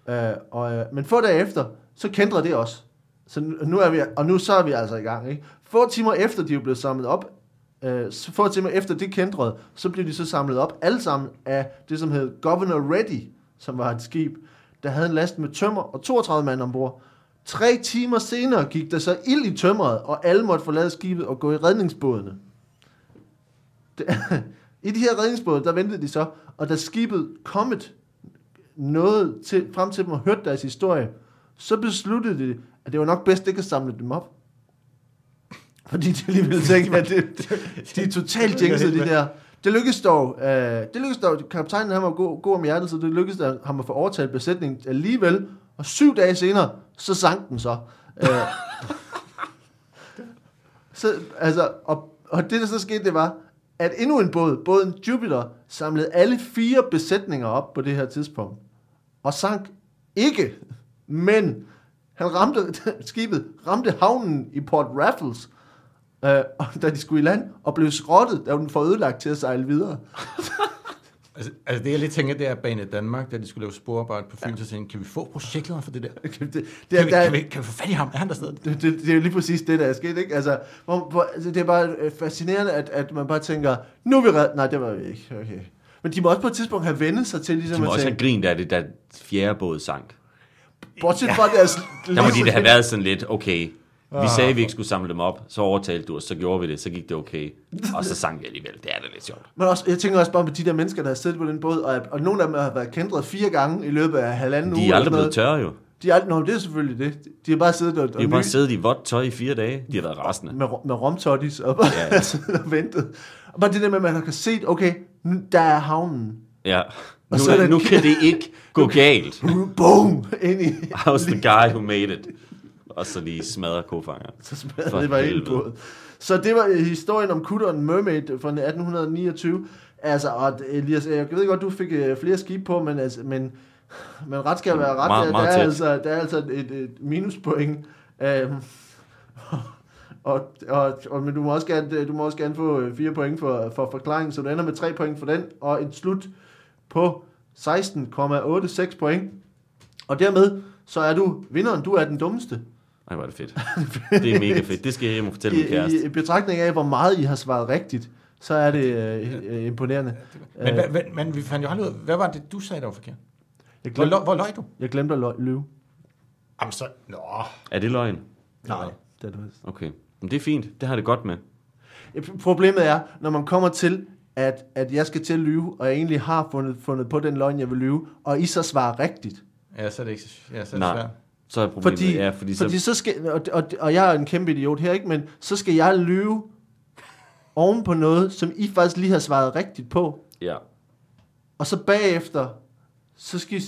Øh, og, øh, men få dage efter, så kendte det også. Så nu er vi, og nu så er vi altså i gang. Ikke? Få timer efter, de er blevet samlet op, øh, få timer efter det kendrede, så blev de så samlet op alle sammen af det, som hed Governor Ready, som var et skib, der havde en last med tømmer og 32 mand ombord. Tre timer senere gik der så ild i tømmeret, og alle måtte forlade skibet og gå i redningsbådene. Det, I de her redningsbåde, der ventede de så, og da skibet kommet noget til, frem til dem og hørte deres historie, så besluttede de, at det var nok bedst ikke at samle dem op. Fordi de alligevel tænkte, at det, de er totalt jinxede, de der. Det lykkedes dog, øh, det lykkedes dog, kaptajnen han var god, god om hjertet, så det lykkedes der, ham at få overtalt besætningen alligevel, og syv dage senere, så sank den så. Øh, så altså, og, og det der så skete, det var, at endnu en båd, båden Jupiter, samlede alle fire besætninger op på det her tidspunkt, og sank ikke, men han ramte, skibet ramte havnen i Port Raffles, øh, da de skulle i land, og blev skrottet, da den får ødelagt til at sejle videre. Altså, altså det jeg lidt tænker, det er Bane Danmark, da de skulle lave sporarbejde på Fyn, ja. så tænkte kan vi få projektlederen for det der? det, det, Kan, det, vi, der, kan, vi, kan vi få fat i ham? Er han der stadig? det, det, det er jo lige præcis det, der er sket, ikke? Altså, hvor, hvor, altså det er bare øh, fascinerende, at, at man bare tænker, nu er vi reddet. Nej, det var vi ikke. Okay. Men de må også på et tidspunkt have vendt sig til, ligesom De må at også have tænke, grint af det, da fjerde båd sank. bortset fra deres... Der må de da have været sådan lidt, okay, vi Ah. sagde, at vi ikke skulle samle dem op, så overtalte du os, så gjorde vi det, så gik det okay. Og så sank vi alligevel. Det er da lidt sjovt. Men også, jeg tænker også bare på de der mennesker, der har siddet på den båd, og, og nogle af dem har været kændret fire gange i løbet af halvanden uge. De er eller aldrig blevet tørre jo. De er nå, det er selvfølgelig det. De har bare siddet og, De og har bare siddet i vådt tøj i fire dage. De har været rasende. med, med romtottis og bare Ja, ja. og ventet. Og bare det der med, at man har set, okay, nu, der er havnen. Ja. Nu, så er der nu kan det ikke gå galt. Boom! Ind i... How's the guy who made it? Og så lige smadre kofangeren. Så smadrede For det var en helvede. båd. Så det var øh, historien om kutteren Mermaid fra 1829. Altså, og Elias, jeg ved godt, du fik øh, flere skibe på, men, altså, men, men ret skal være ret. Meget- der, meget der, er tæt. altså, der er altså et, et minuspoint. Øhm, og, og, og, men du må også gerne, du må også gerne få øh, fire point for, for forklaringen, så du ender med tre point for den, og et slut på 16,86 point. Og dermed, så er du vinderen. Du er den dummeste. Ej, hvor er det fedt. Det er mega fedt. Det skal jeg hjem og fortælle min I, kæreste. i, I betragtning af, hvor meget I har svaret rigtigt, så er det øh, øh, imponerende. Men, hvad, hvad, men vi fandt jo aldrig ud af, hvad var det, du sagde, der var forkert? Jeg Hvor, glemte, løg- hvor løg du? jeg glemte at lø- lyve. Jamen så, nå. Er det løgn? Nej. Det er det vist. Okay. Men det er fint. Det har det godt med. Problemet er, når man kommer til, at, at jeg skal til at lyve, og jeg egentlig har fundet, fundet på den løgn, jeg vil lyve, og I så svarer rigtigt. Ja, så er det ikke ja, så er det Nej. svært. Så er problemet, Fordi, ja, fordi, fordi så, så skal, og, og, og jeg er en kæmpe idiot her, ikke? men så skal jeg lyve oven på noget, som I faktisk lige har svaret rigtigt på. ja. Og så bagefter, så, skal I,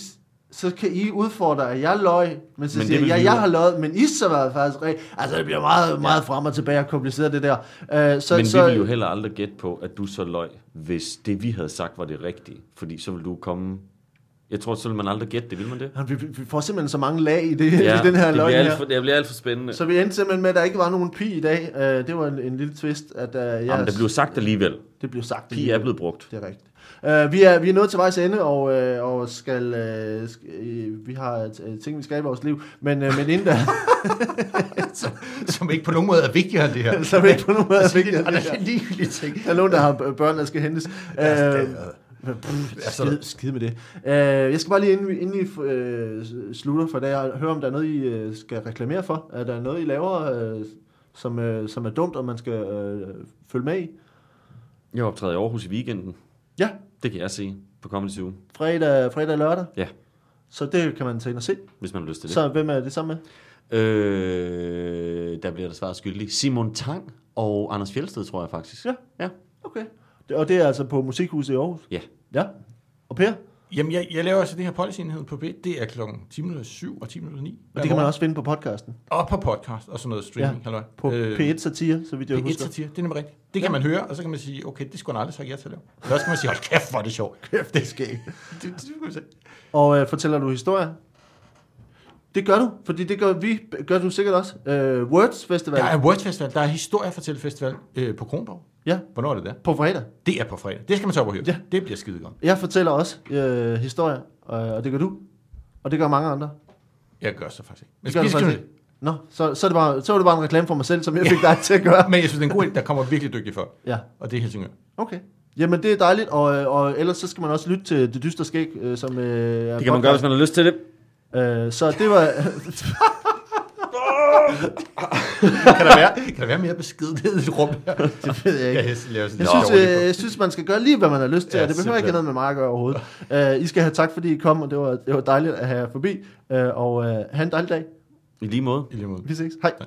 så kan I udfordre, at jeg løg, men så Men siger jeg, vi jeg har løjet, men I så var faktisk rigtigt. Altså, det bliver meget, meget frem og tilbage og kompliceret, det der. Uh, så, Men så, vi ville jo heller aldrig gætte på, at du så løg, hvis det vi havde sagt var det rigtige. Fordi så ville du komme... Jeg tror, så ville man aldrig gætte det, vil man det? Vi, vi får simpelthen så mange lag i, det, ja, i den her det løgn her. for, det bliver alt for spændende. Så, vi endte simpelthen med, at der ikke var nogen pi i dag. Uh, det var en, en lille twist, at uh, jeg, Jamen, der blev sagt alligevel. det blev sagt. Pi er blevet brugt. Det er rigtigt. Uh, vi, er, vi er nået til vejs ende, og, uh, og skal, uh, sk- uh, vi har uh, ting, vi skal i vores liv. Men, uh, men inden da, som, som ikke på nogen måde er vigtigere end det her. så er vi ikke på nogen måde Altså, vigtigt. og der er ligegyldige ting. Der er nogen, der har børn, der skal hentes. Det pff, Altså- skide, skide med det. Øh, jeg skal bare lige, inden vi, inden vi øh, slutter for det, høre, om der er noget, I øh, skal reklamere for. Er der noget, I laver, øh, som, øh, som er dumt, og man skal øh, følge med i? Jeg optræder i Aarhus i weekenden. Ja, Det kan jeg se på Comedy Zoo, fredag, fredag og lørdag. Ja. Så det kan man tage ind og se. hvis man har lyst til det. Så hvem er det sammen med? Øh, der bliver der svaret skyldig. Simon Tang og Anders Fjeldsted, tror jeg faktisk. Ja. ja. Okay. Og det er altså på Musikhuset i Aarhus? Ja. Ja. Og Per? Jamen, jeg, jeg laver altså det her policy-enhed på B. Det er klokken 10.07 og 10.09. Og det kan man også finde på podcasten. Og på podcast og sådan noget streaming. Ja, halløj. På øh, P1 Satire, så vidt jeg P1 husker. satire, det er nemlig rigtigt. Det kan man høre, og så kan man sige, okay, det skulle han aldrig sagt ja til at lave. Eller kan man sige, hold kæft, hvor er det sjovt. Kæft, det skal ikke. Det, det, det, se. Og øh, fortæller du historier? Det gør du, fordi det gør vi, gør du sikkert også. Øh, Words Festival. Der er Words Festival, der er Historiefortællefestival øh, på Kronborg. Ja, Hvornår er det der? på fredag. Det er på fredag. Det skal man så op og høre. Ja. Det bliver skide godt. Jeg fortæller også øh, historier, øh, og det gør du. Og det gør mange andre. Jeg gør så faktisk ikke. Men Det gør faktisk ikke. Nå, så, så, er det bare, så var det bare en reklame for mig selv, som jeg fik dig til at gøre. Men jeg synes, det er en god. Der kommer virkelig dygtige folk. Ja, Og det er Helsingør. okay. Jamen, det er dejligt, og, øh, og ellers så skal man også lytte til Det Dystre Skæg, øh, som øh, er Det kan man gøre, hvis man har lyst til det. Øh, så det var... kan, der være, kan der være mere beskedenhed i et rum her? Det ved jeg ikke. Jeg Jeg synes, øh, jeg synes, man skal gøre lige, hvad man har lyst til, Ja, og det behøver ikke simpelthen. noget med mig at gøre overhovedet. Uh, I skal have tak, fordi I kom, og det var, det var dejligt at have jer forbi, uh, og uh, have en dejlig dag. I lige måde. I lige måde. Vi ses. Hej. Ja.